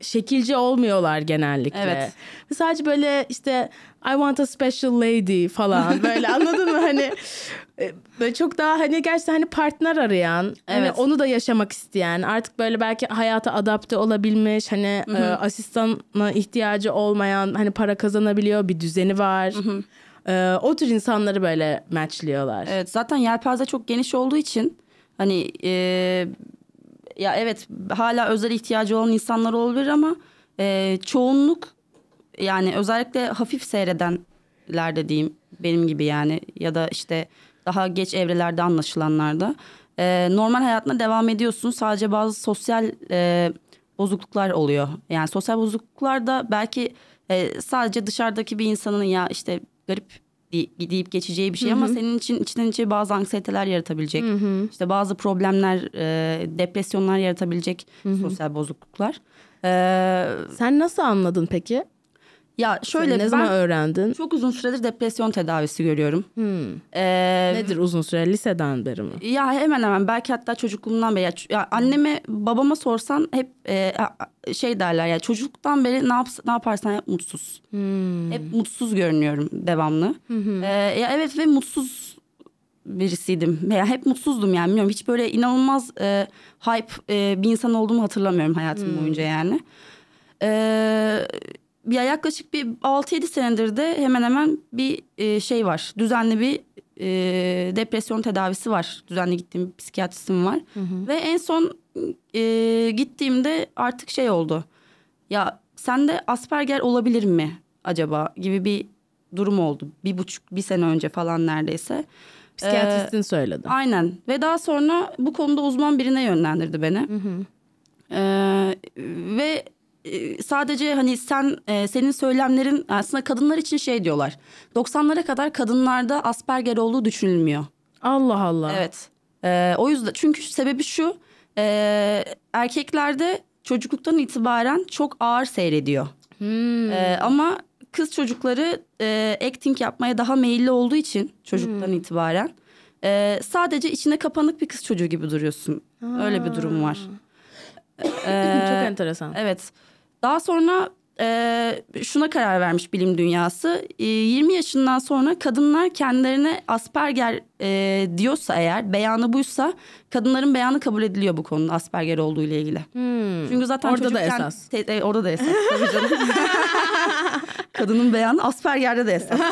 şekilci olmuyorlar genellikle. Evet. Ve sadece böyle işte I want a special lady falan böyle anladın mı hani e, böyle çok daha hani gerçekten hani partner arayan hani Evet. onu da yaşamak isteyen artık böyle belki hayata adapte olabilmiş hani e, asistana ihtiyacı olmayan hani para kazanabiliyor bir düzeni var. Ee, o tür insanları böyle matchliyorlar. Evet zaten yelpaze çok geniş olduğu için hani e, ya evet hala özel ihtiyacı olan insanlar olabilir ama e, çoğunluk yani özellikle hafif seyredenler de diyeyim benim gibi yani ya da işte daha geç evrelerde anlaşılanlarda e, normal hayatına devam ediyorsun. Sadece bazı sosyal e, bozukluklar oluyor. Yani sosyal bozukluklar da belki e, sadece dışarıdaki bir insanın ya işte garip deyip geçeceği bir şey ama senin için içten içe bazı anksiyeteler yaratabilecek. işte bazı problemler, e, depresyonlar yaratabilecek sosyal bozukluklar. E, Sen nasıl anladın peki? Ya şöyle Sen ne zaman öğrendin? çok uzun süredir depresyon tedavisi görüyorum. Hmm. E, Nedir uzun süre? Liseden beri mi? Ya hemen hemen belki hatta çocukluğumdan beri ya, ya anneme babama sorsan hep e, şey derler ya çocukluktan beri ne yaps ne yaparsan hep mutsuz. Hep mutsuz görünüyorum devamlı. E, ya evet ve mutsuz birisiydim. Ya hep mutsuzdum yani bilmiyorum hiç böyle inanılmaz e, hype e, bir insan olduğumu hatırlamıyorum hayatım boyunca yani. E, ya yaklaşık bir 6-7 senedir de hemen hemen bir e, şey var. Düzenli bir e, depresyon tedavisi var. Düzenli gittiğim bir psikiyatristim var. Ve en son e, gittiğimde artık şey oldu. Ya sende Asperger olabilir mi acaba gibi bir durum oldu. Bir buçuk, bir sene önce falan neredeyse. Psikiyatristin söyledi. Aynen ve daha sonra bu konuda uzman birine yönlendirdi beni. Ee, ve sadece hani sen e, senin söylemlerin aslında kadınlar için şey diyorlar. 90'lara kadar kadınlarda Asperger olduğu düşünülmüyor. Allah Allah. Evet. Ee, o yüzden çünkü sebebi şu e, erkeklerde çocukluktan itibaren çok ağır seyrediyor. Hmm. Ee, ama kız çocukları e, acting yapmaya daha meyilli olduğu için çocuktan itibaren e, sadece içine kapanık bir kız çocuğu gibi duruyorsun. Öyle bir durum var. Çok enteresan. Evet. Daha sonra e, şuna karar vermiş bilim dünyası. E, 20 yaşından sonra kadınlar kendilerine Asperger e, diyorsa eğer, beyanı buysa kadınların beyanı kabul ediliyor bu konuda Asperger olduğu ile ilgili. Hmm. Çünkü zaten Orada da esas. Te- e, orada da esas tabii canım. Kadının beyanı Asperger'de de esas.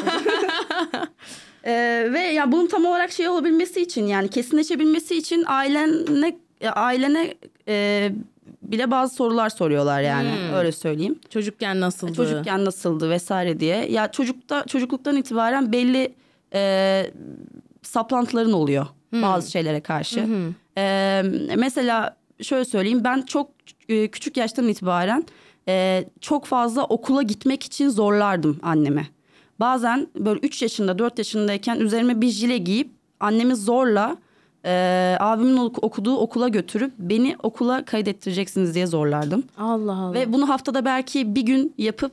Ee, ve ya bunun tam olarak şey olabilmesi için yani kesinleşebilmesi için ailene ailene e, bile bazı sorular soruyorlar yani öyle söyleyeyim. Çocukken nasıldı? Çocukken nasıldı vesaire diye. Ya çocukta çocukluktan itibaren belli e, saplantıların oluyor bazı şeylere karşı. E, mesela şöyle söyleyeyim ben çok e, küçük yaştan itibaren e, çok fazla okula gitmek için zorlardım anneme. Bazen böyle 3 yaşında 4 yaşındayken üzerime bir jile giyip annemi zorla e, abimin ok- okuduğu okula götürüp beni okula kaydettireceksiniz diye zorlardım. Allah Allah. Ve bunu haftada belki bir gün yapıp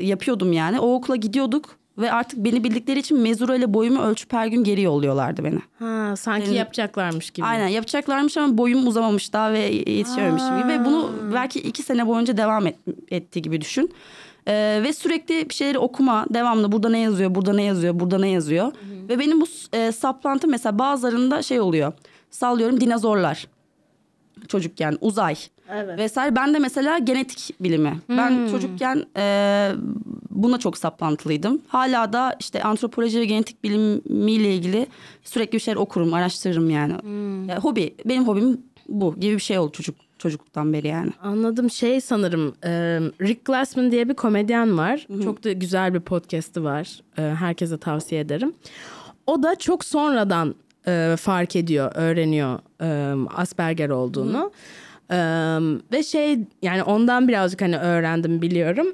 yapıyordum yani. O okula gidiyorduk ve artık beni bildikleri için mezura ile boyumu ölçüp her gün geri yolluyorlardı beni. ha, sanki Benim- yapacaklarmış gibi. Aynen yapacaklarmış ama boyum uzamamış daha ve yetişememişim gibi. Ve bunu belki iki sene boyunca devam et, etti gibi düşün. Ee, ve sürekli bir şeyleri okuma devamlı burada ne yazıyor burada ne yazıyor burada ne yazıyor. Ve benim bu e, saplantı mesela bazılarında şey oluyor sallıyorum dinozorlar çocukken uzay Evet. vesaire. Ben de mesela genetik bilimi. Ben çocukken e, buna çok saplantılıydım. Hala da işte antropoloji ve genetik bilimiyle ilgili sürekli bir şeyler okurum, araştırırım yani. Ya, hobi, benim hobim bu gibi bir şey oldu çocuk çocukluktan beri yani. Anladım şey sanırım e, Rick Glassman diye bir komedyen var. Çok da güzel bir podcast'i var. E, herkese tavsiye ederim. O da çok sonradan e, fark ediyor, öğreniyor e, Asperger olduğunu. E, ve şey yani ondan birazcık hani öğrendim biliyorum.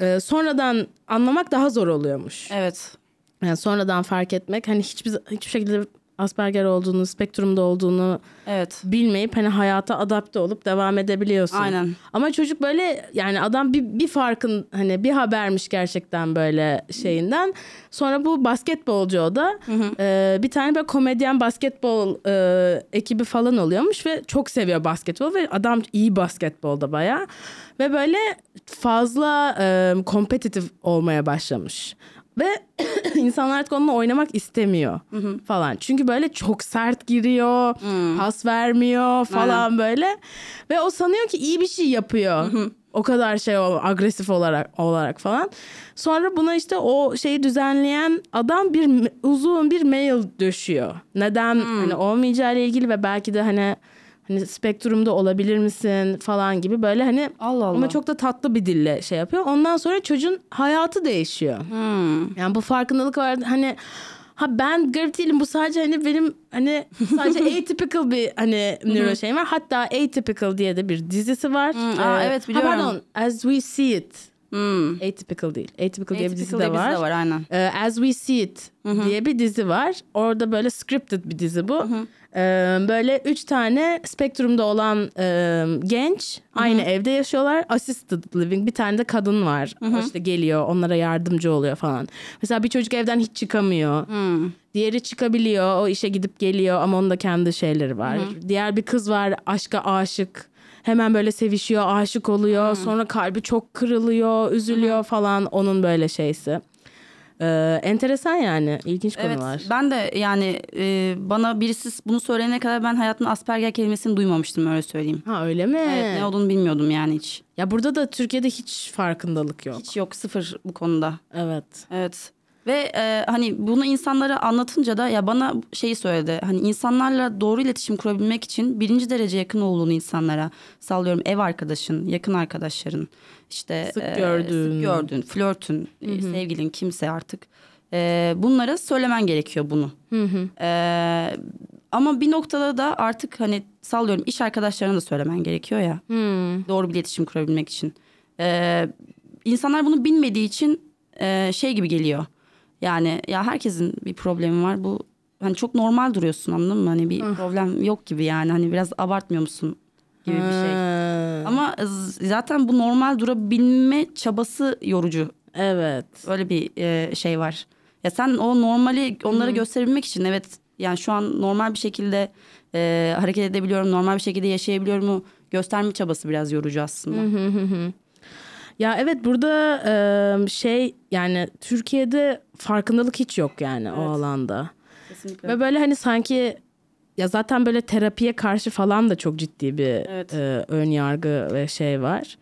E, sonradan anlamak daha zor oluyormuş. Evet. Yani sonradan fark etmek hani hiçbir hiçbir şekilde Asperger olduğunu, spektrumda olduğunu Evet. bilmeyip hani hayata adapte olup devam edebiliyorsun. Aynen. Ama çocuk böyle yani adam bir, bir farkın hani bir habermiş gerçekten böyle şeyinden. Sonra bu basketbolcu o da e, bir tane böyle komedyen basketbol e, ekibi falan oluyormuş ve çok seviyor basketbol ve adam iyi basketbolda baya ve böyle fazla e, kompetitif olmaya başlamış. Ve insanlar artık onunla oynamak istemiyor falan. Çünkü böyle çok sert giriyor, pas vermiyor falan böyle. Ve o sanıyor ki iyi bir şey yapıyor. O kadar şey o agresif olarak olarak falan. Sonra buna işte o şeyi düzenleyen adam bir uzun bir mail döşüyor. Neden hani olmayacağı ile ilgili ve belki de hani hani spektrumda olabilir misin falan gibi böyle hani Allah Allah. ama çok da tatlı bir dille şey yapıyor. Ondan sonra çocuğun hayatı değişiyor. Hmm. Yani bu farkındalık var hani ha ben garip değilim bu sadece hani benim hani sadece atypical bir hani nöro şeyim var. Hatta Atypical diye de bir dizisi var. Hı, aa, evet, ha, biliyorum. pardon As We See It. Hmm. Atypical değil. Atypical diye bir dizi de var. dizi de var, aynen. Ee, As We See It diye bir dizi var. Orada böyle scripted bir dizi bu. Ee, böyle üç tane spektrumda olan e, genç aynı evde yaşıyorlar. Assisted living bir tane de kadın var. O işte geliyor onlara yardımcı oluyor falan. Mesela bir çocuk evden hiç çıkamıyor. Diğeri çıkabiliyor. O işe gidip geliyor ama onun da kendi şeyleri var. Diğer bir kız var aşka aşık. Hemen böyle sevişiyor, aşık oluyor. Sonra kalbi çok kırılıyor, üzülüyor falan. Onun böyle şeysi. Ee, enteresan yani. ilginç Evet konular. ben de yani e, bana birisi bunu söyleyene kadar ben hayatımda Asperger kelimesini duymamıştım öyle söyleyeyim. Ha öyle mi? Evet ne olduğunu bilmiyordum yani hiç. Ya burada da Türkiye'de hiç farkındalık yok. Hiç yok sıfır bu konuda. Evet. Evet. Ve e, hani bunu insanlara anlatınca da ya bana şeyi söyledi. Hani insanlarla doğru iletişim kurabilmek için birinci derece yakın olduğunu insanlara sallıyorum ev arkadaşın, yakın arkadaşların, işte Sık e, gördüğün. sık gördüğün, flörtün, e, sevgilin kimse artık. E, bunlara söylemen gerekiyor bunu. E, ama bir noktada da artık hani sallıyorum iş arkadaşlarına da söylemen gerekiyor ya. Doğru bir iletişim kurabilmek için. E, insanlar bunu bilmediği için e, şey gibi geliyor. Yani ya herkesin bir problemi var. Bu hani çok normal duruyorsun anladın mı? Hani bir problem yok gibi yani. Hani biraz abartmıyor musun gibi bir şey. Ha, Ama z- zaten bu normal durabilme çabası yorucu. Evet. Öyle bir e, şey var. Ya sen o normali onlara gösterebilmek için evet yani şu an normal bir şekilde e, hareket edebiliyorum, normal bir şekilde yaşayabiliyorum mu gösterme çabası biraz yorucu aslında. Ya evet burada e, şey yani Türkiye'de farkındalık hiç yok yani o alanda. Kesinlikle. Ve böyle hani sanki ya zaten böyle terapiye karşı falan da çok ciddi bir Evet. e, ön yargı ve şey var.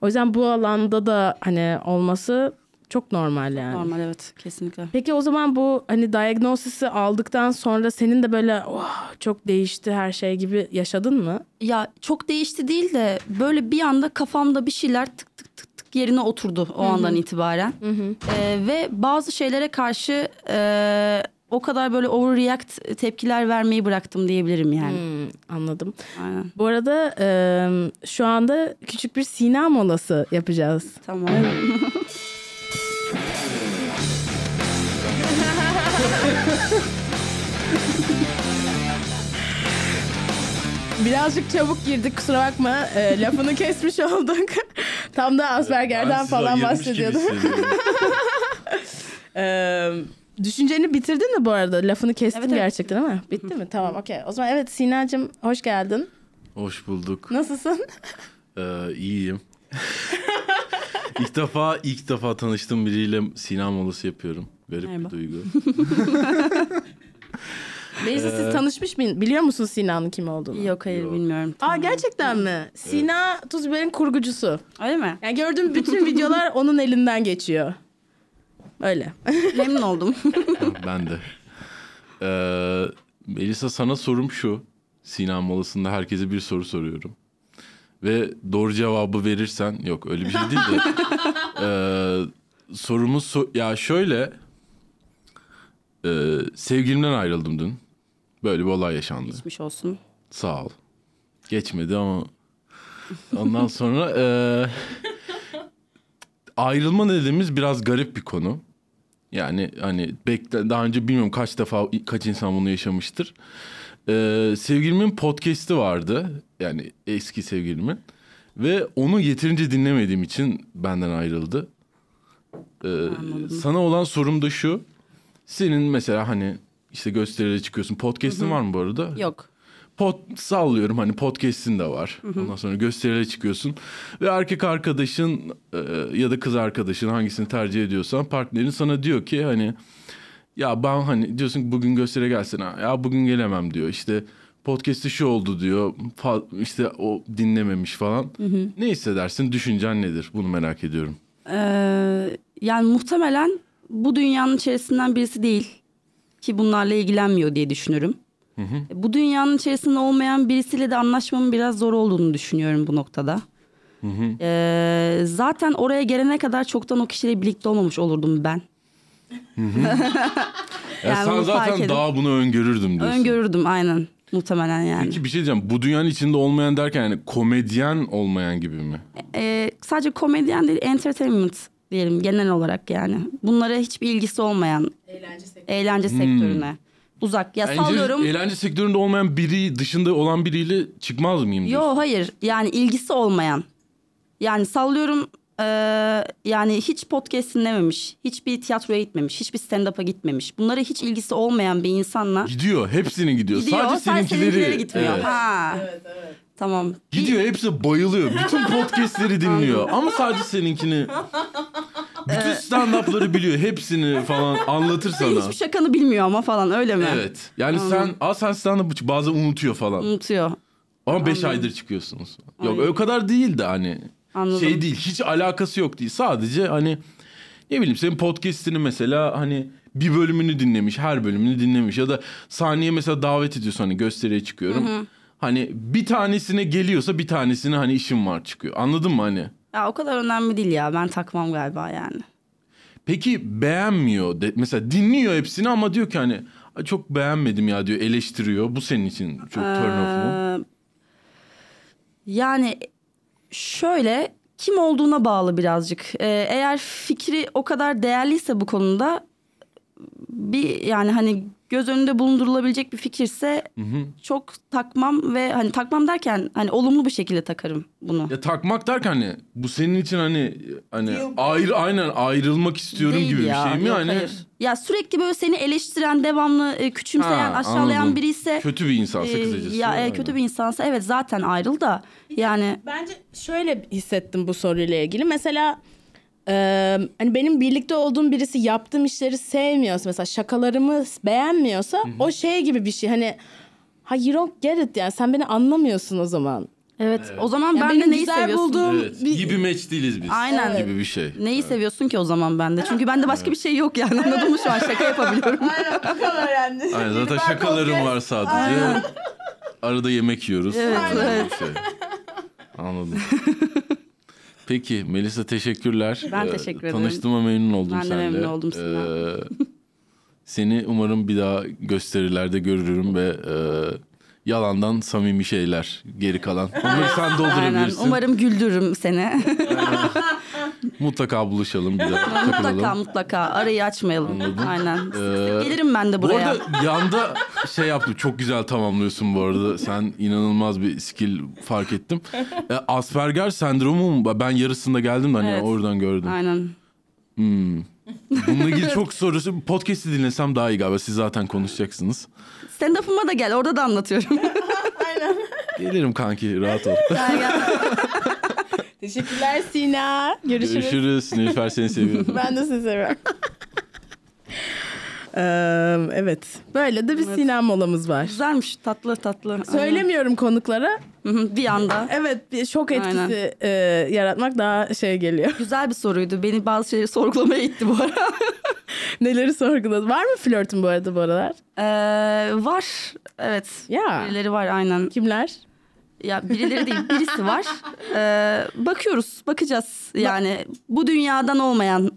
O yüzden bu alanda da hani olması çok normal yani. Normal evet kesinlikle. Peki o zaman bu hani diagnosis'i aldıktan sonra senin de böyle oh, çok değişti her şey gibi yaşadın mı? Ya çok değişti değil de böyle bir anda kafamda bir şeyler tık tık tık yerine oturdu o andan itibaren. Ee, ve bazı şeylere karşı e, o kadar böyle overreact tepkiler vermeyi bıraktım diyebilirim yani. Hmm, anladım. Aynen. Bu arada e, şu anda küçük bir Sina molası yapacağız. Tamam. Birazcık çabuk girdik kusura bakma. E, lafını kesmiş olduk. Tam da Asperger'den falan bahsediyordum. E, düşünceni bitirdin mi bu arada? Lafını kestim Evet, evet. gerçekten ama. Bitti mi? Tamam okey. O zaman evet Sina'cığım hoş geldin. Hoş bulduk. Nasılsın? Ee, iyiyim. ilk defa ilk defa tanıştığım biriyle sinema molası yapıyorum. Garip Merhaba. bir duygu. Neyse Ee, siz tanışmış mıyın? Biliyor musun Sina'nın kim olduğunu? Yok hayır Yok. bilmiyorum. Aa gerçekten mi? Sina Tuzber'in kurgucusu. Öyle mi? Yani gördüğüm bütün videolar onun elinden geçiyor. Öyle. Memnun oldum. ben de. Ee, Melisa sana sorum şu. Sinema molasında herkese bir soru soruyorum. Ve doğru cevabı verirsen yok öyle bir şey değil de. ee, sorumuz so- ya şöyle. Ee, sevgilimden ayrıldım dün. Böyle bir olay yaşandı. Geçmiş olsun. Sağ ol. Geçmedi ama ondan sonra eee, ayrılma dediğimiz biraz garip bir konu. Yani hani bekle, daha önce bilmiyorum kaç defa kaç insan bunu yaşamıştır. Eee, sevgilimin podcast'i vardı. Yani eski sevgilimin. Ve onu yeterince dinlemediğim için benden ayrıldı. Eee, sana olan sorum da şu. Senin mesela hani işte gösterilere çıkıyorsun. Podcast'in var mı bu arada? Yok. Pod, sallıyorum hani podcast'in de var. Ondan sonra gösterilere çıkıyorsun. Ve erkek arkadaşın e, ya da kız arkadaşın hangisini tercih ediyorsan partnerin sana diyor ki hani ya ben hani diyorsun ki bugün göstere gelsene. Ya bugün gelemem diyor. İşte podcast'te şu oldu diyor. Fa- işte o dinlememiş falan. Ne hissedersin? Düşüncen nedir? Bunu merak ediyorum. Ee, yani muhtemelen bu dünyanın içerisinden birisi değil ki bunlarla ilgilenmiyor diye düşünürüm. Bu dünyanın içerisinde olmayan birisiyle de anlaşmamın biraz zor olduğunu düşünüyorum bu noktada. Ee, zaten oraya gelene kadar çoktan o kişiyle birlikte olmamış olurdum ben. Ya Yani sen bunu fark zaten daha bunu öngörürdüm diyorsun. Öngörürdüm aynen muhtemelen yani. Peki bir şey diyeceğim. Bu dünyanın içinde olmayan derken yani komedyen olmayan gibi mi? Ee, sadece komedyen değil entertainment diyelim genel olarak yani. Bunlara hiçbir ilgisi olmayan Eğlence sektörü. eğlence sektörüne uzak. Ya Eğlence, sallıyorum. eğlence sektöründe olmayan biri dışında olan biriyle çıkmaz mıyım diyorsun? Yo hayır yani ilgisi olmayan. Yani sallıyorum eee, yani hiç podcast dinlememiş, hiçbir tiyatroya gitmemiş, hiçbir stand-up'a gitmemiş. Bunlara hiç ilgisi olmayan bir insanla Gidiyor. Hepsinin gidiyor. gidiyor. Sadece seninkileri. seninkileri gitmiyor. Evet. Ha. Evet evet. Tamam. Gidiyor hepsi bayılıyor. Bütün podcastleri dinliyor. Ama sadece seninkini. Bütün stand-up'ları biliyor. Hepsini falan anlatır sana. Hiçbir şakanı bilmiyor ama falan öyle mi? Evet. Yani sen aa sen stand-up bazen unutuyor falan. Unutuyor. Ama 5 aydır çıkıyorsunuz. Yok Ay. o kadar değil de hani. Anladım. Şey değil. Hiç alakası yok değil. Sadece hani ne bileyim senin podcast'ini mesela hani bir bölümünü dinlemiş, her bölümünü dinlemiş ya da sahneye mesela davet ediyorsun hani gösteriye çıkıyorum. Hani bir tanesine geliyorsa bir tanesine hani işim var çıkıyor. Anladın mı hani? Ya o kadar önemli değil ya. Ben takmam galiba yani. Peki beğenmiyor. De, mesela dinliyor hepsini ama diyor ki hani "Ay, çok beğenmedim ya diyor eleştiriyor. Bu senin için çok turn off mu? Ee, Yani şöyle kim olduğuna bağlı birazcık. Ee, eğer fikri o kadar değerliyse bu konuda bir yani hani göz önünde bulundurulabilecek bir fikirse çok takmam ve hani takmam derken hani olumlu bir şekilde takarım bunu. Ya takmak derken hani bu senin için hani hani ayrı aynen ayrılmak istiyorum Değil gibi ya, bir şey mi? yok, hani hayır. Ya sürekli böyle seni eleştiren, devamlı e, küçümseyen, Ha, aşağılayan anladım. biri ise kötü bir insansa e, kısacası. ya e, kötü bir insansa evet zaten ayrıl da yani Bence şöyle hissettim bu soruyla ilgili. Mesela e, hani benim birlikte olduğum birisi yaptığım işleri sevmiyorsa mesela şakalarımı beğenmiyorsa o şey gibi bir şey hani ha you don't get it yani sen beni anlamıyorsun o zaman. evet, o zaman Yani ben de neyi güzel seviyorsun? bulduğum Evet. bir- Gibi match değiliz biz. Aynen. Gibi bir şey. Neyi seviyorsun ki o zaman bende? Çünkü bende başka bir şey yok yani anladın mı şu an şaka yapabiliyorum. Aynen bu kadar yani. Aynen zaten şakalarım var sadece. Arada yemek yiyoruz. Evet, Aynen evet. şey. Anladım. Peki Melisa teşekkürler. Ben Ee, teşekkür ederim. Tanıştığıma memnun oldum Ben de seninle. memnun oldum. Ee, seni umarım bir daha gösterilerde görürüm ve e, yalandan samimi şeyler geri kalan. Onları sen Aynen. doldurabilirsin. Umarım güldürürüm seni. Mutlaka buluşalım bir daha. mutlaka takılalım. mutlaka arayı açmayalım. Anladım. Aynen. Ee, Gelirim ben de Bu buraya. arada yanda şey yaptım çok güzel tamamlıyorsun bu arada. Sen inanılmaz bir skill fark ettim. E, Asperger sendromu mu? Ben yarısında geldim de hani Evet. oradan gördüm. Aynen. Hmm. Bununla ilgili çok sorusu. Podcast'i dinlesem daha iyi galiba. Siz zaten konuşacaksınız. Stand-up'ıma da gel orada da anlatıyorum. Gelirim kanki rahat ol. Gel, gel. Teşekkürler Sina. Görüşürüz. Görüşürüz. Nilüfer seni seviyorum. Ben de sizi seviyorum. Eee, evet. Böyle de bir Sina molamız var. Güzelmiş tatlı tatlı. Aynen. Söylemiyorum konuklara. Hı hı, bir anda. Evet bir şok etkisi Aynen. e, yaratmak daha şey geliyor. Güzel bir soruydu. Beni bazı şeyleri sorgulamaya itti bu ara. Neleri sorguladın? Var mı flörtün bu arada bu aralar? Ee, var. Evet. Ya. Birileri var aynen. Kimler? Ya birileri değil birisi var. Ee, bakıyoruz bakacağız yani bu dünyadan olmayan.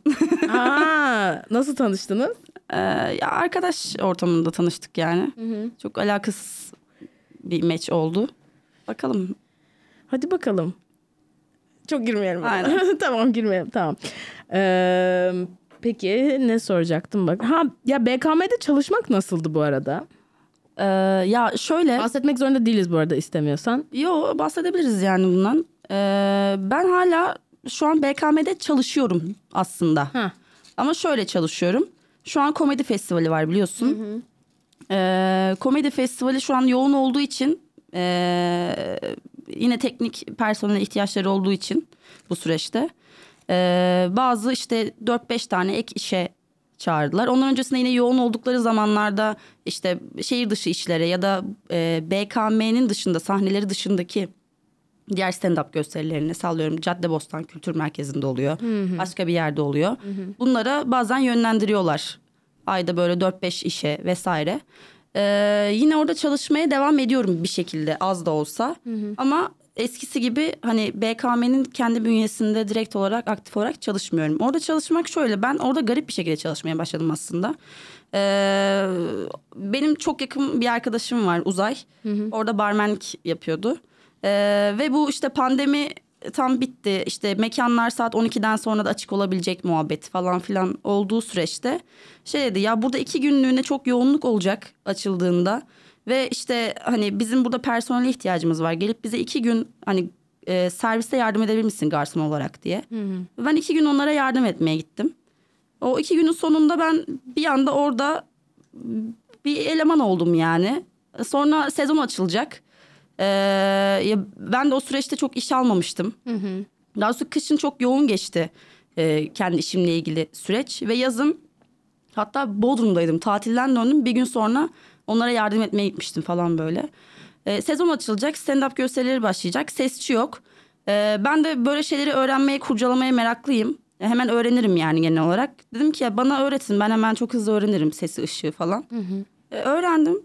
Aa, nasıl tanıştınız? Ee, ya arkadaş ortamında tanıştık yani. Çok alakasız bir match oldu. Bakalım. Hadi bakalım. Çok girmeyelim. Aynen. tamam girmeyelim tamam. Ee, peki ne soracaktım bak. Ha ya BKM'de çalışmak nasıldı bu arada? Ee, ya şöyle. Bahsetmek zorunda değiliz bu arada istemiyorsan. Yo bahsedebiliriz yani bundan. Ee, ben hala şu an BKM'de çalışıyorum aslında. Ha. Ama şöyle çalışıyorum. Şu an komedi festivali var biliyorsun. Ee, komedi festivali şu an yoğun olduğu için ee, yine teknik personel ihtiyaçları olduğu için bu süreçte ee, bazı işte 4-5 tane ek işe çağırdılar. Ondan öncesinde yine yoğun oldukları zamanlarda işte şehir dışı işlere ya da e, BKM'nin dışında sahneleri dışındaki diğer stand-up gösterilerini sallıyorum. Caddebostan Kültür Merkezi'nde oluyor. Başka bir yerde oluyor. Bunlara bazen yönlendiriyorlar. Ayda böyle 4-5 işe vesaire. Ee, yine orada çalışmaya devam ediyorum bir şekilde az da olsa. Ama eskisi gibi hani BKM'nin kendi bünyesinde direkt olarak aktif olarak çalışmıyorum. Orada çalışmak şöyle ben orada garip bir şekilde çalışmaya başladım aslında. Ee, benim çok yakın bir arkadaşım var Uzay. Orada barmenlik yapıyordu. Ee, ve bu işte pandemi tam bitti. İşte mekanlar saat 12'den sonra da açık olabilecek muhabbet falan filan olduğu süreçte şey dedi ya burada iki günlüğüne çok yoğunluk olacak açıldığında ve işte hani bizim burada personel ihtiyacımız var. Gelip bize iki gün hani e, serviste yardım edebilir misin garson olarak diye. Ben iki gün onlara yardım etmeye gittim. O iki günün sonunda ben bir anda orada bir eleman oldum yani. Sonra sezon açılacak. Ee, ya ben de o süreçte çok iş almamıştım. Daha doğrusu kışın çok yoğun geçti e, kendi işimle ilgili süreç. Ve yazın hatta Bodrum'daydım. Tatilden döndüm. Bir gün sonra onlara yardım etmeye gitmiştim falan böyle. Ee, sezon açılacak. Stand-up gösterileri başlayacak. Sesçi yok. Ee, ben de böyle şeyleri öğrenmeye, kurcalamaya meraklıyım. E, Hemen öğrenirim yani genel olarak. Dedim ki ya bana öğretin. Ben hemen çok hızlı öğrenirim sesi, ışığı falan. E, öğrendim.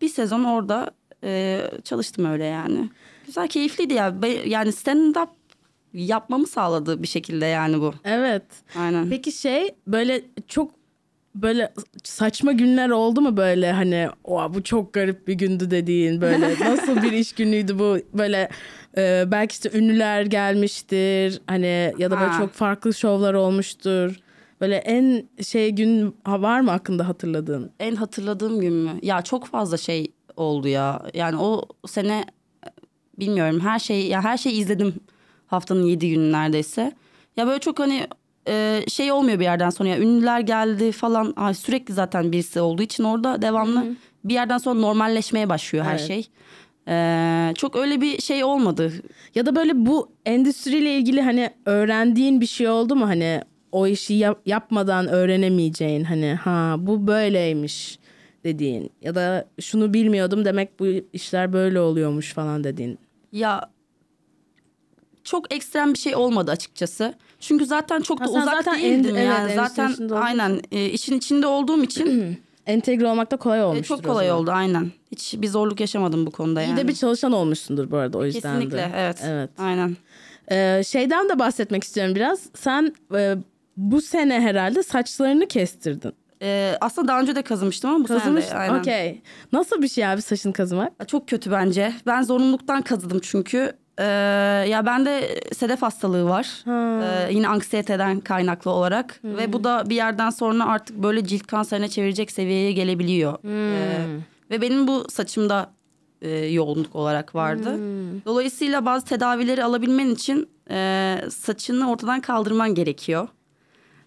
Bir sezon orada e, çalıştım öyle yani. Güzel, keyifliydi ya. Yani stand-up yapmamı sağladı bir şekilde yani bu. Evet. Aynen. Peki şey böyle çok böyle saçma günler oldu mu böyle hani o bu çok garip bir gündü dediğin böyle nasıl bir iş günüydü bu böyle e, belki işte ünlüler gelmiştir hani ya da böyle Ha. çok farklı şovlar olmuştur. Böyle en şey gün var mı aklında hatırladığın? En hatırladığım gün mü? Ya çok fazla şey oldu ya. Yani o sene e, bilmiyorum her şey ya her şeyi izledim haftanın yedi günü neredeyse. Ya böyle çok hani e, şey olmuyor bir yerden sonra ya ünlüler geldi falan Ay, sürekli zaten birisi olduğu için orada devamlı bir yerden sonra normalleşmeye başlıyor her Evet. şey. E, çok öyle bir şey olmadı. Ya da böyle bu endüstriyle ilgili hani öğrendiğin bir şey oldu mu hani o işi yap- yapmadan öğrenemeyeceğin hani ha bu böyleymiş dediğin ya da şunu bilmiyordum demek bu işler böyle oluyormuş falan dediğin. Ya çok ekstrem bir şey olmadı açıkçası. Çünkü zaten çok da Ha, uzak zaten değildim evet, yani. endüstri zaten aynen e, işin içinde olduğum için Entegre olmak da kolay e, olmuştur. çok kolay oldu aynen. Hiç bir zorluk yaşamadım bu konuda İyi yani. de bir çalışan olmuşsundur bu arada o yüzden de. Kesinlikle evet. Evet. Aynen. Ee, şeyden de bahsetmek istiyorum biraz. Sen e, bu sene herhalde saçlarını kestirdin. E, aslında daha önce de kazımıştım ama bu Kazımış. sene de aynen. Okey. Nasıl bir şey abi saçını kazımak? Çok kötü bence. Ben zorunluluktan kazıdım çünkü. E, ya bende sedef hastalığı var. E, yine anksiyeteden kaynaklı olarak. Ve bu da bir yerden sonra artık böyle cilt kanserine çevirecek seviyeye gelebiliyor. E, ve benim bu saçımda e, yoğunluk olarak vardı. Dolayısıyla bazı tedavileri alabilmen için e, saçını ortadan kaldırman gerekiyor.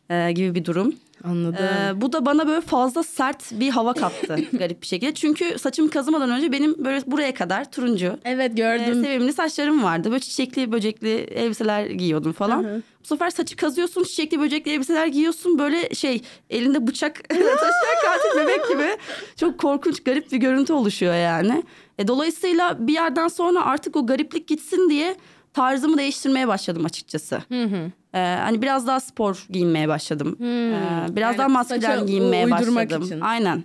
E, gibi bir durum. Anladım. Ee, bu da bana böyle fazla sert bir hava kattı garip bir şekilde. Çünkü saçımı kazımadan önce benim böyle buraya kadar turuncu evet e, gördüm. sevimli saçlarım vardı. Böyle çiçekli böcekli elbiseler giyiyordum falan. Bu sefer saçı kazıyorsun çiçekli böcekli elbiseler giyiyorsun. Böyle şey elinde bıçak taşıyan katil bebek gibi. Çok korkunç garip bir görüntü oluşuyor yani. E, dolayısıyla bir yerden sonra artık o gariplik gitsin diye tarzımı değiştirmeye başladım açıkçası. Ee, hani biraz daha spor giyinmeye başladım. Ee, biraz Yani daha maskülen giyinmeye başladım. için. Aynen.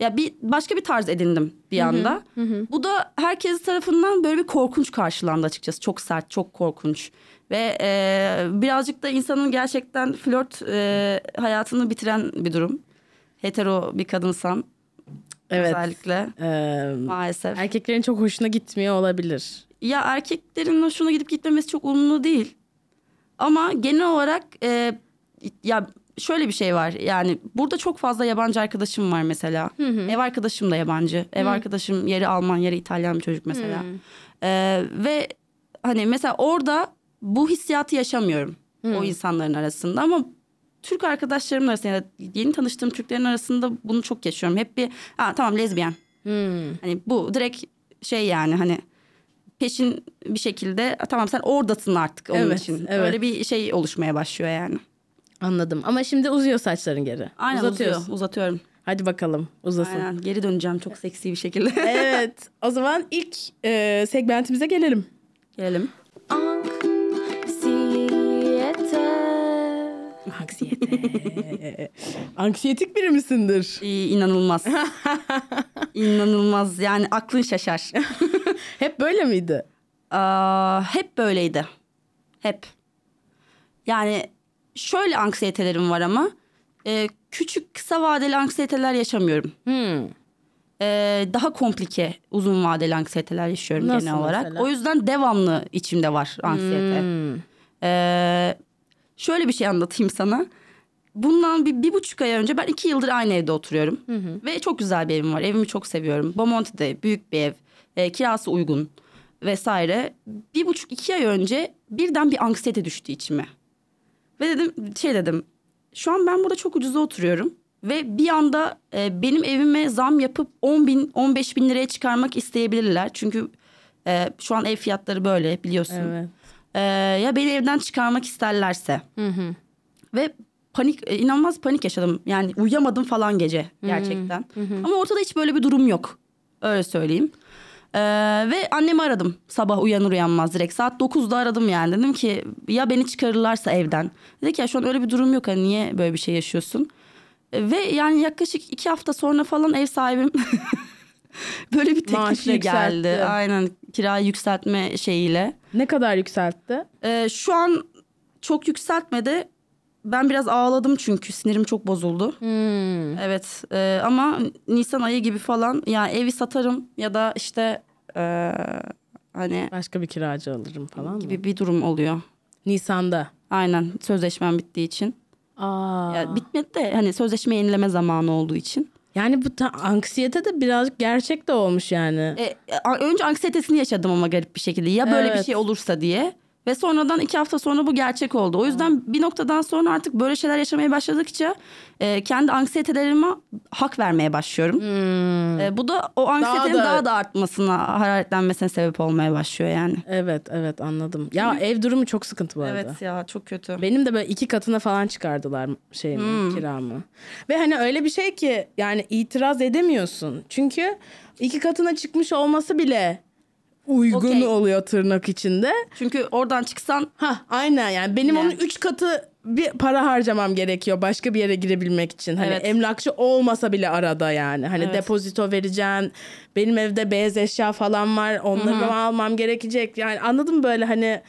Ya bir başka bir tarz edindim bir anda. Bu da herkes tarafından böyle bir korkunç karşılandı açıkçası. Çok sert, çok korkunç. Ve e, birazcık da insanın gerçekten flört e, hayatını bitiren bir durum. Hetero bir kadınsan Evet. özellikle Ee, maalesef. erkeklerin çok hoşuna gitmiyor olabilir. Ya erkeklerin hoşuna gidip gitmemesi çok umurumda değil. Ama genel olarak e, ya şöyle bir şey var. Yani burada çok fazla yabancı arkadaşım var mesela. Ev arkadaşım da yabancı. Ev arkadaşım yarı Alman yarı İtalyan bir çocuk mesela. E, ve hani mesela orada bu hissiyatı yaşamıyorum o insanların arasında ama Türk arkadaşlarımın arasında ya yeni tanıştığım Türklerin arasında bunu çok yaşıyorum. Hep bir ha, tamam lezbiyen. Hani bu direkt şey yani hani peşin bir şekilde "A, tamam sen oradasın artık onun Evet, için. evet. Öyle bir şey oluşmaya başlıyor yani. Anladım. Ama şimdi uzuyor saçların geri. Aynen uzuyor. Uzatıyorum. Hadi bakalım uzasın. Aynen. Geri döneceğim çok seksi bir şekilde. evet. O zaman ilk e, segmentimize gelelim. Gelelim. Anksiyete. Anksiyetik biri misindir? İyi, inanılmaz. inanılmaz. Yani aklın şaşar. Hep böyle miydi? Aa, hep böyleydi. Hep. Yani şöyle anksiyetelerim var ama e, küçük kısa vadeli anksiyeteler yaşamıyorum. Hmm. E, daha komplike uzun vadeli anksiyeteler yaşıyorum Nasıl genel olarak. mesela? O yüzden devamlı içimde var anksiyete. Hmm. E, şöyle bir şey anlatayım sana. Bundan bir, bir buçuk ay önce ben iki yıldır aynı evde oturuyorum. Ve çok güzel bir evim var. Evimi çok seviyorum. Bomonti'de büyük bir ev. E, kirası uygun vesaire. Bir buçuk iki ay önce birden bir anksiyete düştü içime. Ve dedim şey dedim. Şu an ben burada çok ucuza oturuyorum. Ve bir anda e, benim evime zam yapıp 10 bin 15 bin liraya çıkarmak isteyebilirler. Çünkü e, şu an ev fiyatları böyle biliyorsun. Evet. E, ya beni evden çıkarmak isterlerse. Ve panik e, inanılmaz panik yaşadım. Yani uyuyamadım falan gece gerçekten. Ama ortada hiç böyle bir durum yok. Öyle söyleyeyim. Ee, ve annemi aradım sabah uyanır uyanmaz direkt. Saat 9'da aradım yani. Dedim ki ya beni çıkarırlarsa evden. Dedi ki ya şu an öyle bir durum yok. Hani niye böyle bir şey yaşıyorsun? Ee, ve yani yaklaşık iki hafta sonra falan ev sahibim böyle bir teklifle geldi. yükseltti. Aynen kirayı yükseltme şeyiyle. Ne kadar yükseltti? Ee, şu an çok yükseltmedi. Ben biraz ağladım çünkü sinirim çok bozuldu. Hmm. Evet e, ama Nisan ayı gibi falan ya evi satarım ya da işte e, hani Başka bir kiracı alırım falan mı? gibi bir durum oluyor. Nisan'da. Aynen sözleşmem bittiği için. Aa. Ya bitmedi de hani sözleşme yenileme zamanı olduğu için. Yani bu ta- anksiyete de birazcık gerçek de olmuş yani. E, önce anksiyetesini yaşadım ama garip bir şekilde. Ya böyle bir Evet. şey olursa diye. Ve sonradan iki hafta sonra bu gerçek oldu. O yüzden bir noktadan sonra artık böyle şeyler yaşamaya başladıkça e, kendi anksiyetelerime hak vermeye başlıyorum. E, bu da o anksiyetenin da- daha da, artmasına, hararetlenmesine sebep olmaya başlıyor yani. Evet evet anladım. Ya ev durumu çok sıkıntı bu arada. Evet ya çok kötü. Benim de böyle iki katına falan çıkardılar şeyimi, Hmm. kiramı. Ve hani öyle bir şey ki yani itiraz edemiyorsun. Çünkü iki katına çıkmış olması bile uygun Okey. oluyor tırnak içinde. Çünkü oradan çıksan Ha aynen yani benim Ne? onun üç katı bir para harcamam gerekiyor başka bir yere girebilmek için. Hani Evet. emlakçı olmasa bile arada yani. Hani Evet. depozito vereceksin. Benim evde beyaz eşya falan var. Onları mı almam gerekecek. Yani anladın böyle hani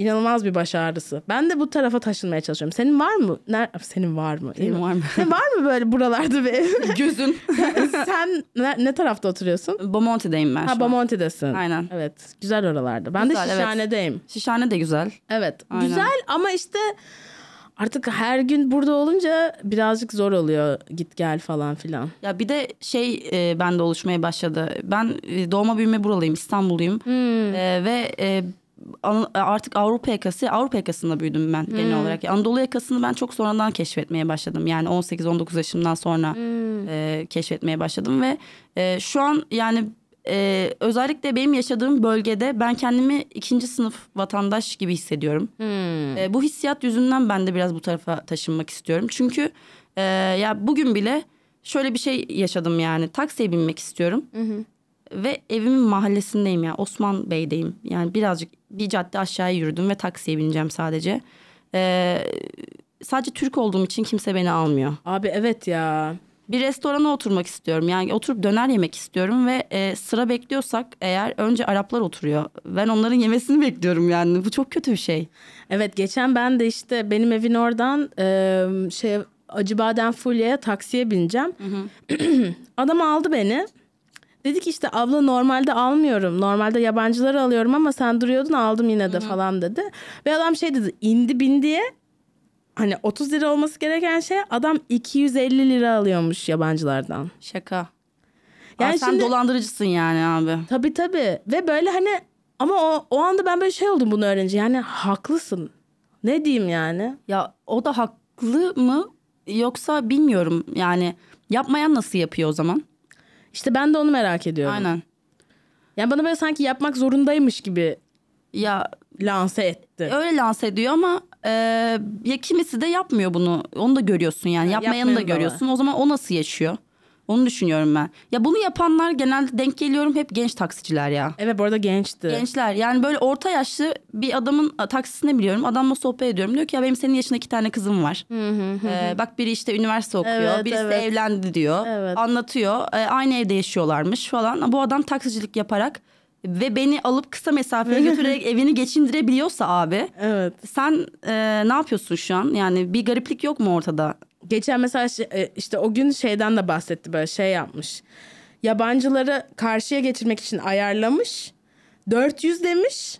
inanılmaz bir baş ağrısı. Ben de bu tarafa taşınmaya çalışıyorum. Senin var mı? Ner senin var mı? Senin var mı? Senin var mı böyle buralarda bir ev? gözün. Sen ne, ne tarafta oturuyorsun? Bomonti'deyim ben Ha an. Aynen. Evet. Güzel oralarda. Ben Güzel, de evet. Şişhane'deyim. Şişhane de güzel. Evet. Aynen. Güzel ama işte artık her gün burada olunca birazcık zor oluyor git gel falan filan. Ya bir de şey e, bende oluşmaya başladı. Ben e, doğma büyüme buralıyım, İstanbulluyum. E, ve e, artık Avrupa yakası, Avrupa yakasında büyüdüm ben genel olarak. Anadolu yakasını ben çok sonradan keşfetmeye başladım. Yani 18-19 yaşımdan sonra e, keşfetmeye başladım ve e, şu an yani e, özellikle benim yaşadığım bölgede ben kendimi ikinci sınıf vatandaş gibi hissediyorum. E, bu hissiyat yüzünden ben de biraz bu tarafa taşınmak istiyorum. Çünkü e, ya bugün bile şöyle bir şey yaşadım yani taksiye binmek istiyorum. Ve evimin mahallesindeyim ya Osman Bey'deyim. Yani birazcık bir cadde aşağıya yürüdüm ve taksiye bineceğim sadece. E, sadece Türk olduğum için kimse beni almıyor. Abi evet ya. Bir restorana oturmak istiyorum. Yani oturup döner yemek istiyorum ve e, sıra bekliyorsak eğer önce Araplar oturuyor. Ben onların yemesini bekliyorum yani. Bu çok kötü bir şey. Evet geçen ben de işte benim evin oradan e, şey Acıbadem Fulya'ya taksiye bineceğim. Adam aldı beni. Dedi ki işte abla normalde almıyorum. Normalde yabancıları alıyorum ama sen duruyordun aldım yine de falan dedi. Ve adam şey dedi indi bin diye hani 30 lira olması gereken şey adam 250 lira alıyormuş yabancılardan. Şaka. Yani Yani sen şimdi- dolandırıcısın yani abi. Tabii tabii ve böyle hani ama o, o anda ben böyle şey oldum bunu öğrenince yani haklısın. Ne diyeyim yani? Ya o da haklı mı yoksa bilmiyorum yani yapmayan nasıl yapıyor o zaman? İşte ben de onu merak ediyorum. Aynen. Yani bana böyle sanki yapmak zorundaymış gibi Ya lanse etti. öyle lanse ediyor ama e, ya kimisi de yapmıyor bunu. Onu da görüyorsun yani. Ha, Yapmayanı da da var. görüyorsun. O zaman o nasıl yaşıyor? Onu düşünüyorum ben. Ya bunu yapanlar genelde denk geliyorum hep genç taksiciler ya. Evet bu arada gençti. Gençler yani böyle orta yaşlı bir adamın a, taksisini biliyorum. Adamla sohbet ediyorum. Diyor ki ya benim senin yaşında iki tane kızım var. Ee, bak biri işte üniversite okuyor. Evet, birisi evet. evlendi diyor. Evet. Anlatıyor. Ee, aynı evde yaşıyorlarmış falan. Bu adam taksicilik yaparak ve beni alıp kısa mesafeye götürerek evini geçindirebiliyorsa abi. Evet. Sen e, ne yapıyorsun şu an? Yani bir gariplik yok mu ortada? Geçen mesela şey- e, işte o gün şeyden de bahsetti böyle şey yapmış. Yabancıları karşıya geçirmek için ayarlamış. 400 demiş.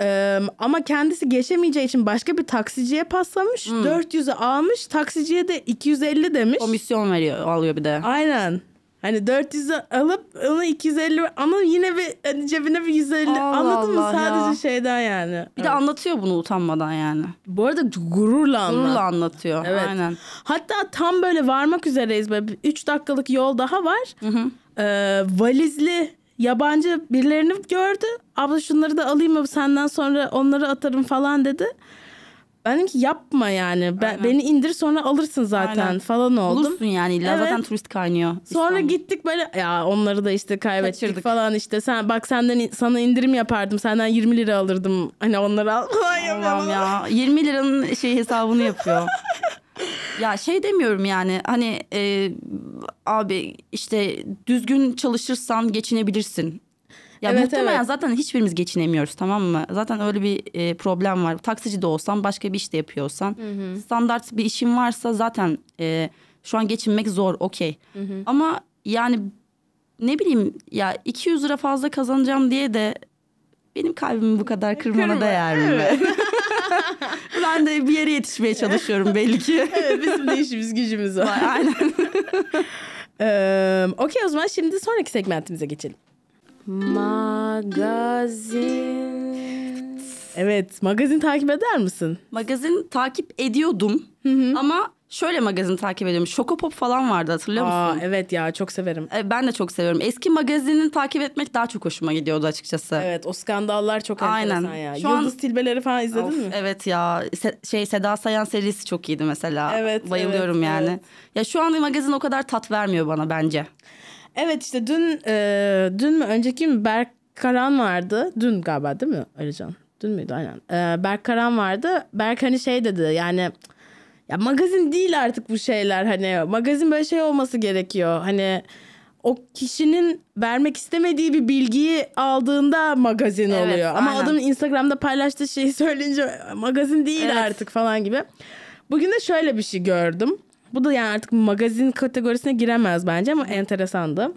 Ee, ama kendisi geçemeyeceği için başka bir taksiciye paslamış. 400'ü almış. Taksiciye de 250 demiş. Komisyon veriyor, alıyor bir de. Aynen. Hani 400'ü alıp onu 250 ama yine bir hani cebine bir 150 Allah anladın mı? Allah Sadece ya. şeyden yani. Bir de anlatıyor bunu utanmadan yani. Bu arada gururla anlat. Gururla anlatıyor. Evet. Aynen. Hatta tam böyle varmak üzereyiz. Böyle 3 dakikalık yol daha var. Ee, valizli yabancı birilerini gördü. Abla şunları da alayım mı senden sonra onları atarım falan dedi. Ben dedim ki yapma yani. Ben, Aynen. beni indir sonra alırsın zaten Aynen. falan oldum. Bulursun yani illa Evet. zaten turist kaynıyor. Sonra İstanbul. gittik böyle ya onları da işte kaybettik Kaçırdık. falan işte sen bak senden sana indirim yapardım senden 20 lira alırdım hani onları al falan ya 20 liranın şey hesabını yapıyor. ya şey demiyorum yani hani e, abi işte düzgün çalışırsan geçinebilirsin. Ya Evet, muhtemelen evet. zaten hiçbirimiz geçinemiyoruz tamam mı? Zaten öyle bir e, problem var. Taksici de olsan başka bir işte yapıyorsan standart bir işin varsa zaten e, şu an geçinmek zor okey. Ama yani ne bileyim ya 200 lira fazla kazanacağım diye de benim kalbimi bu kadar kırmana Kırma, değer mi? ben de bir yere yetişmeye çalışıyorum belli ki. Evet bizim de işimiz gücümüz var. Aynen. Ee, Okey o zaman şimdi sonraki segmentimize geçelim. Magazin. Evet magazin takip eder misin? Magazin takip ediyordum ama şöyle magazin takip ediyorum. Şokopop falan vardı hatırlıyor musun? Aa, evet ya çok severim. E, Ben de çok seviyorum. Eski magazinin takip etmek daha çok hoşuma gidiyordu açıkçası. Evet o skandallar çok Aynen. enteresan ya. Şu an- Yıldız Tilbeleri falan izledin Of, mi? Evet ya Se- şey Seda Sayan serisi çok iyiydi mesela. Evet, Bayılıyorum evet, yani. evet. Ya şu an magazin o kadar tat vermiyor bana bence. Evet işte dün e, dün mü önceki mi Berk Karan vardı. Dün galiba değil mi Alican? Dün müydü aynen. E, Berk Karan vardı. Berk hani şey dedi yani ya magazin değil artık bu şeyler hani magazin böyle şey olması gerekiyor. Hani o kişinin vermek istemediği bir bilgiyi aldığında magazin Evet, oluyor. Ama aynen. adamın Instagram'da paylaştığı şeyi söyleyince magazin değil Evet. artık falan gibi. Bugün de şöyle bir şey gördüm. Bu da yani artık magazin kategorisine giremez bence ama enteresandı.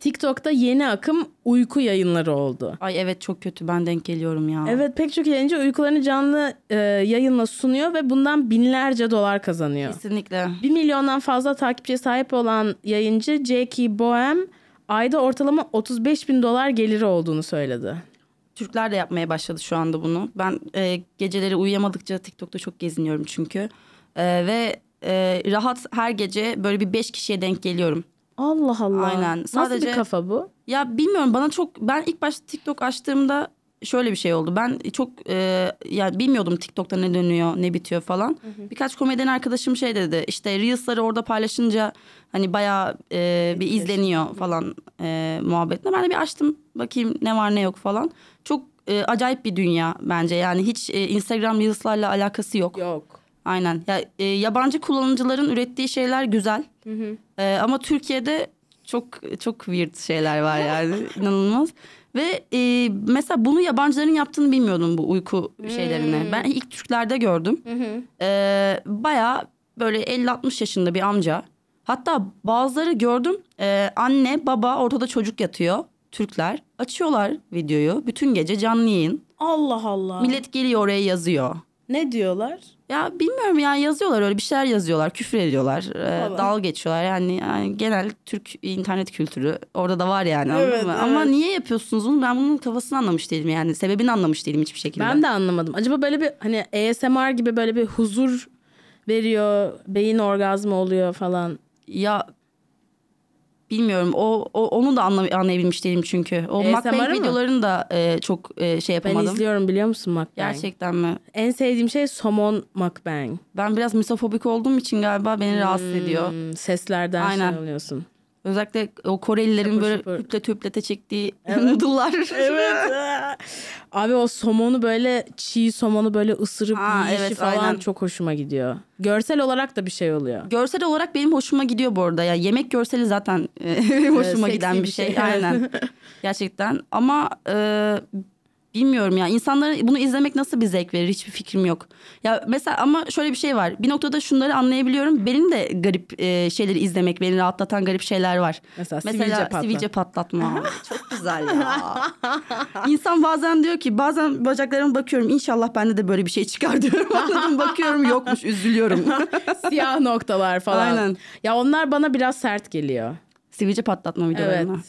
TikTok'ta yeni akım uyku yayınları oldu. Ay evet çok kötü ben denk geliyorum ya. Evet pek çok yayıncı uykularını canlı e, yayınla sunuyor ve bundan binlerce dolar kazanıyor. Kesinlikle. 1 milyondan fazla takipçiye sahip olan yayıncı Jackie Bohem ayda ortalama 35 bin dolar geliri olduğunu söyledi. Türkler de yapmaya başladı şu anda bunu. Ben e, geceleri uyuyamadıkça TikTok'ta çok geziniyorum çünkü. E, ve e, rahat her gece böyle bir beş kişiye denk geliyorum. Allah Allah. Aynen. Nasıl Sadece- bir kafa bu? Ya bilmiyorum bana çok ben ilk başta TikTok açtığımda şöyle bir şey oldu. Ben çok e, ya bilmiyordum TikTok'ta ne dönüyor, ne bitiyor falan. Birkaç komedyen arkadaşım şey dedi. İşte Reels'ları orada paylaşınca hani bayağı e, bir izleniyor falan e, muhabbetle. Ben de bir açtım bakayım ne var ne yok falan. Çok e, acayip bir dünya bence. Yani hiç e, Instagram Reels'larla alakası yok. Yok. Aynen. Ya e, yabancı kullanıcıların ürettiği şeyler güzel. E, ama Türkiye'de çok çok weird şeyler var yani inanılmaz. Ve e, mesela bunu yabancıların yaptığını bilmiyordum bu uyku şeylerini. Ben ilk Türklerde gördüm. E, Baya böyle 50-60 yaşında bir amca. Hatta bazıları gördüm. e, anne baba ortada çocuk yatıyor. Türkler açıyorlar videoyu bütün gece canlı yayın. Allah Allah. Millet geliyor oraya yazıyor. Ne diyorlar? Ya bilmiyorum ya yazıyorlar öyle bir şeyler yazıyorlar, küfür ediyorlar, e, dalga geçiyorlar. Yani, yani genel Türk internet kültürü orada da var yani anladın Evet, mı? evet. Ama niye yapıyorsunuz bunu? Ben bunun kafasını anlamış değilim yani. Sebebini anlamış değilim hiçbir şekilde. Ben de anlamadım. Acaba böyle bir hani ASMR gibi böyle bir huzur veriyor, beyin orgazmı oluyor falan. Ya bilmiyorum. O, o onu da anla, anlayabilmiş değilim çünkü. O mukbang mı? videolarını da e, çok e, şey Ben yapamadım. izliyorum biliyor musun mukbang? Gerçekten mi? En sevdiğim şey somon mukbang. Ben biraz misofobik olduğum için galiba beni rahatsız ediyor. Hmm, seslerden Aynen. şey oluyorsun. Özellikle o Korelilerin Şapır böyle şapır. hüplete hüplete çektiği noodle'lar. Evet. Abi o somonu böyle çiğ somonu böyle ısırıp Ha, yiyişi evet, falan aynen. çok hoşuma gidiyor. Görsel olarak da bir şey oluyor. Görsel olarak benim hoşuma gidiyor bu arada. Ya yemek görseli zaten e, hoşuma seksi giden bir bir şey. şey. Aynen. Gerçekten. Ama e, bilmiyorum ya. İnsanlara bunu izlemek nasıl bir zevk verir hiçbir fikrim yok. Ya mesela ama şöyle bir şey var. Bir noktada şunları anlayabiliyorum. Benim de garip e, şeyleri izlemek, beni rahatlatan garip şeyler var. Mesela, Mesela sivilce patla. sivilce patlatma. Çok güzel ya. İnsan bazen diyor ki bazen bacaklarıma bakıyorum inşallah bende de böyle bir şey çıkar diyorum. Anladım bakıyorum yokmuş üzülüyorum. Siyah noktalar falan. Aynen. Ya onlar bana biraz sert geliyor. Sivilce patlatma Evet. videolarına. Hmm.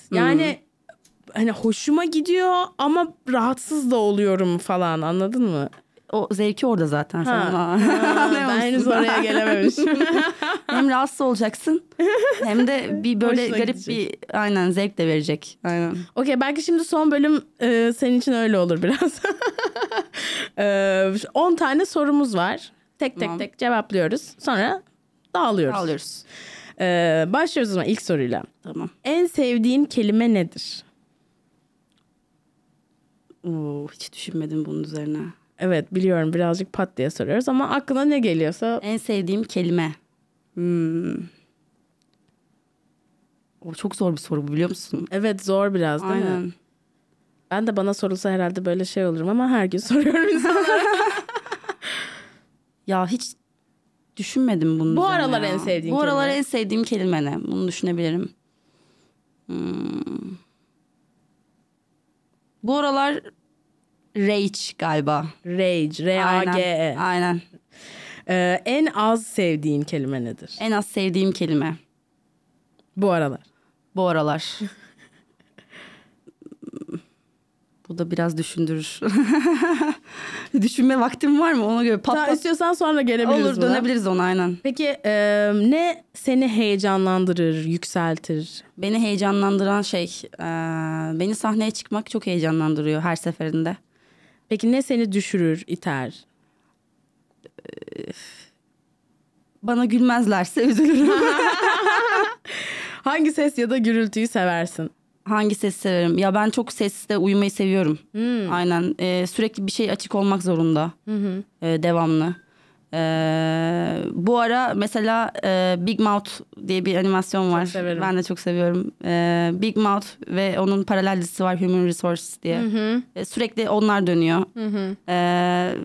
Hani hoşuma gidiyor ama rahatsız da oluyorum falan anladın mı? O zevki orada zaten. Sen Ha. ona Ha, anlıyor ben henüz oraya gelememişim. hem rahatsız olacaksın hem de bir böyle Hoşuna garip gidecek. bir aynen zevk de verecek. Aynen. Okey belki şimdi son bölüm e, senin için öyle olur biraz. E, 10 tane sorumuz var. Tek tek Tamam. tek cevaplıyoruz. Sonra dağılıyoruz. Alıyoruz. E, başlıyoruz o zaman ilk soruyla. Tamam. En sevdiğin kelime nedir? Oo, hiç düşünmedim bunun üzerine. Evet biliyorum birazcık pat diye soruyoruz ama aklına ne geliyorsa En sevdiğim kelime. Hmm. O çok zor bir soru bu biliyor musun? evet zor biraz değil mi? Aynen. Ben de bana sorulsa herhalde böyle şey olurum ama her gün soruyorum insanlara. Ya hiç düşünmedim bunun Bu aralar ya. en sevdiğin Bu aralar kelime? en sevdiğim kelime ne? Bunu düşünebilirim. Hmm. Bu aralar rage galiba. Rage, R-A-G-E. Aynen. Aynen. E, en az sevdiğin kelime nedir? En az sevdiğim kelime Bu aralar. bu aralar. bu da biraz düşündürür. Düşünme vaktim var mı? Ona göre Tamam, patlat. istiyorsan sonra gelebiliriz Olur buna. dönebiliriz ona aynen. Peki e, ne seni heyecanlandırır, yükseltir? Beni heyecanlandıran şey, eee, beni sahneye çıkmak çok heyecanlandırıyor her seferinde. Peki ne seni düşürür, iter? Bana gülmezlerse üzülürüm. Hangi ses ya da gürültüyü seversin? Hangi sesi severim? Ya ben çok sesle uyumayı seviyorum. Aynen. Eee, sürekli bir şey açık olmak zorunda. Eee, devamlı. Eee, bu ara mesela eee, Big Mouth diye bir animasyon var. severim. Ben de çok seviyorum. Eee, Big Mouth ve onun paralel dizisi var Human Resource diye. Eee, sürekli onlar dönüyor. Eee,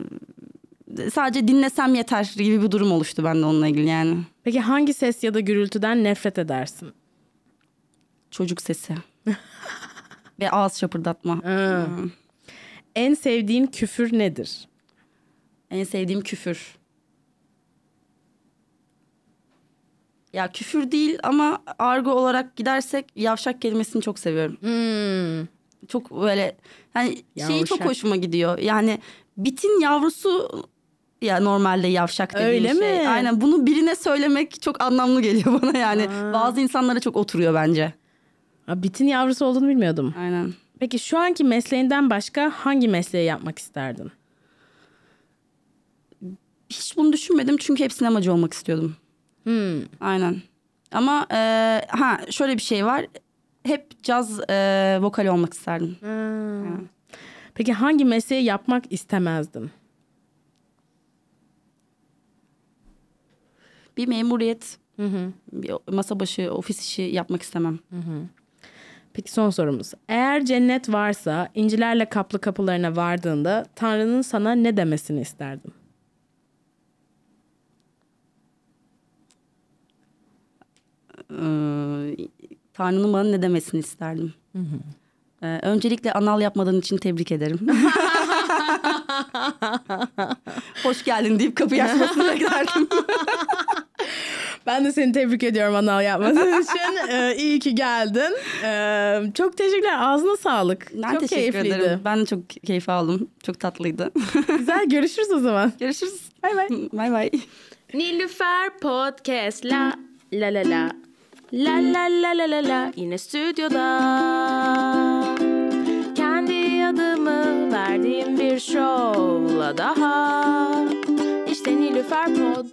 sadece dinlesem yeter gibi bir durum oluştu bende onunla ilgili yani. Peki hangi ses ya da gürültüden nefret edersin? Çocuk sesi. ve ağız şapırdatma. Hmm. En sevdiğin küfür nedir? En sevdiğim küfür. Ya küfür değil ama argo olarak gidersek yavşak kelimesini çok seviyorum. Çok böyle hani şeyi çok Yavşak. hoşuma gidiyor. Yani bitin yavrusu ya normalde yavşak dediğim Öyle şey. mi? Aynen bunu birine söylemek çok anlamlı geliyor bana yani. Bazı insanlara çok oturuyor bence. Bitin yavrusu olduğunu bilmiyordum. Aynen. Peki şu anki mesleğinden başka hangi mesleği yapmak isterdin? Hiç bunu düşünmedim çünkü hep sinemacı olmak istiyordum. Hmm. Aynen. Ama e, ha şöyle bir şey var. Hep caz e, vokali olmak isterdim. Peki hangi mesleği yapmak istemezdin? Bir memuriyet, bir masa başı, ofis işi yapmak istemem. Peki son sorumuz. Eğer cennet varsa incilerle kaplı kapılarına vardığında Tanrı'nın sana ne demesini isterdin? Ee, Tanrı'nın bana ne demesini isterdim. Ee, öncelikle anal yapmadığın için tebrik ederim. Hoş geldin deyip kapıyı açmasını beklerdim. Ben de seni tebrik ediyorum anal yapmadığın için. Ee, iyi ki geldin. Ee, çok teşekkürler. Ağzına sağlık. Ben çok teşekkür keyifliydi. ederim. Ben de çok keyif aldım. Çok tatlıydı. Güzel görüşürüz o zaman. Görüşürüz. Bay bay. Bay bay. Nilüfer Podcast la la la la. La la la la la la yine stüdyoda Kendi adımı verdiğim bir şovla daha İşte Nilüfer Pod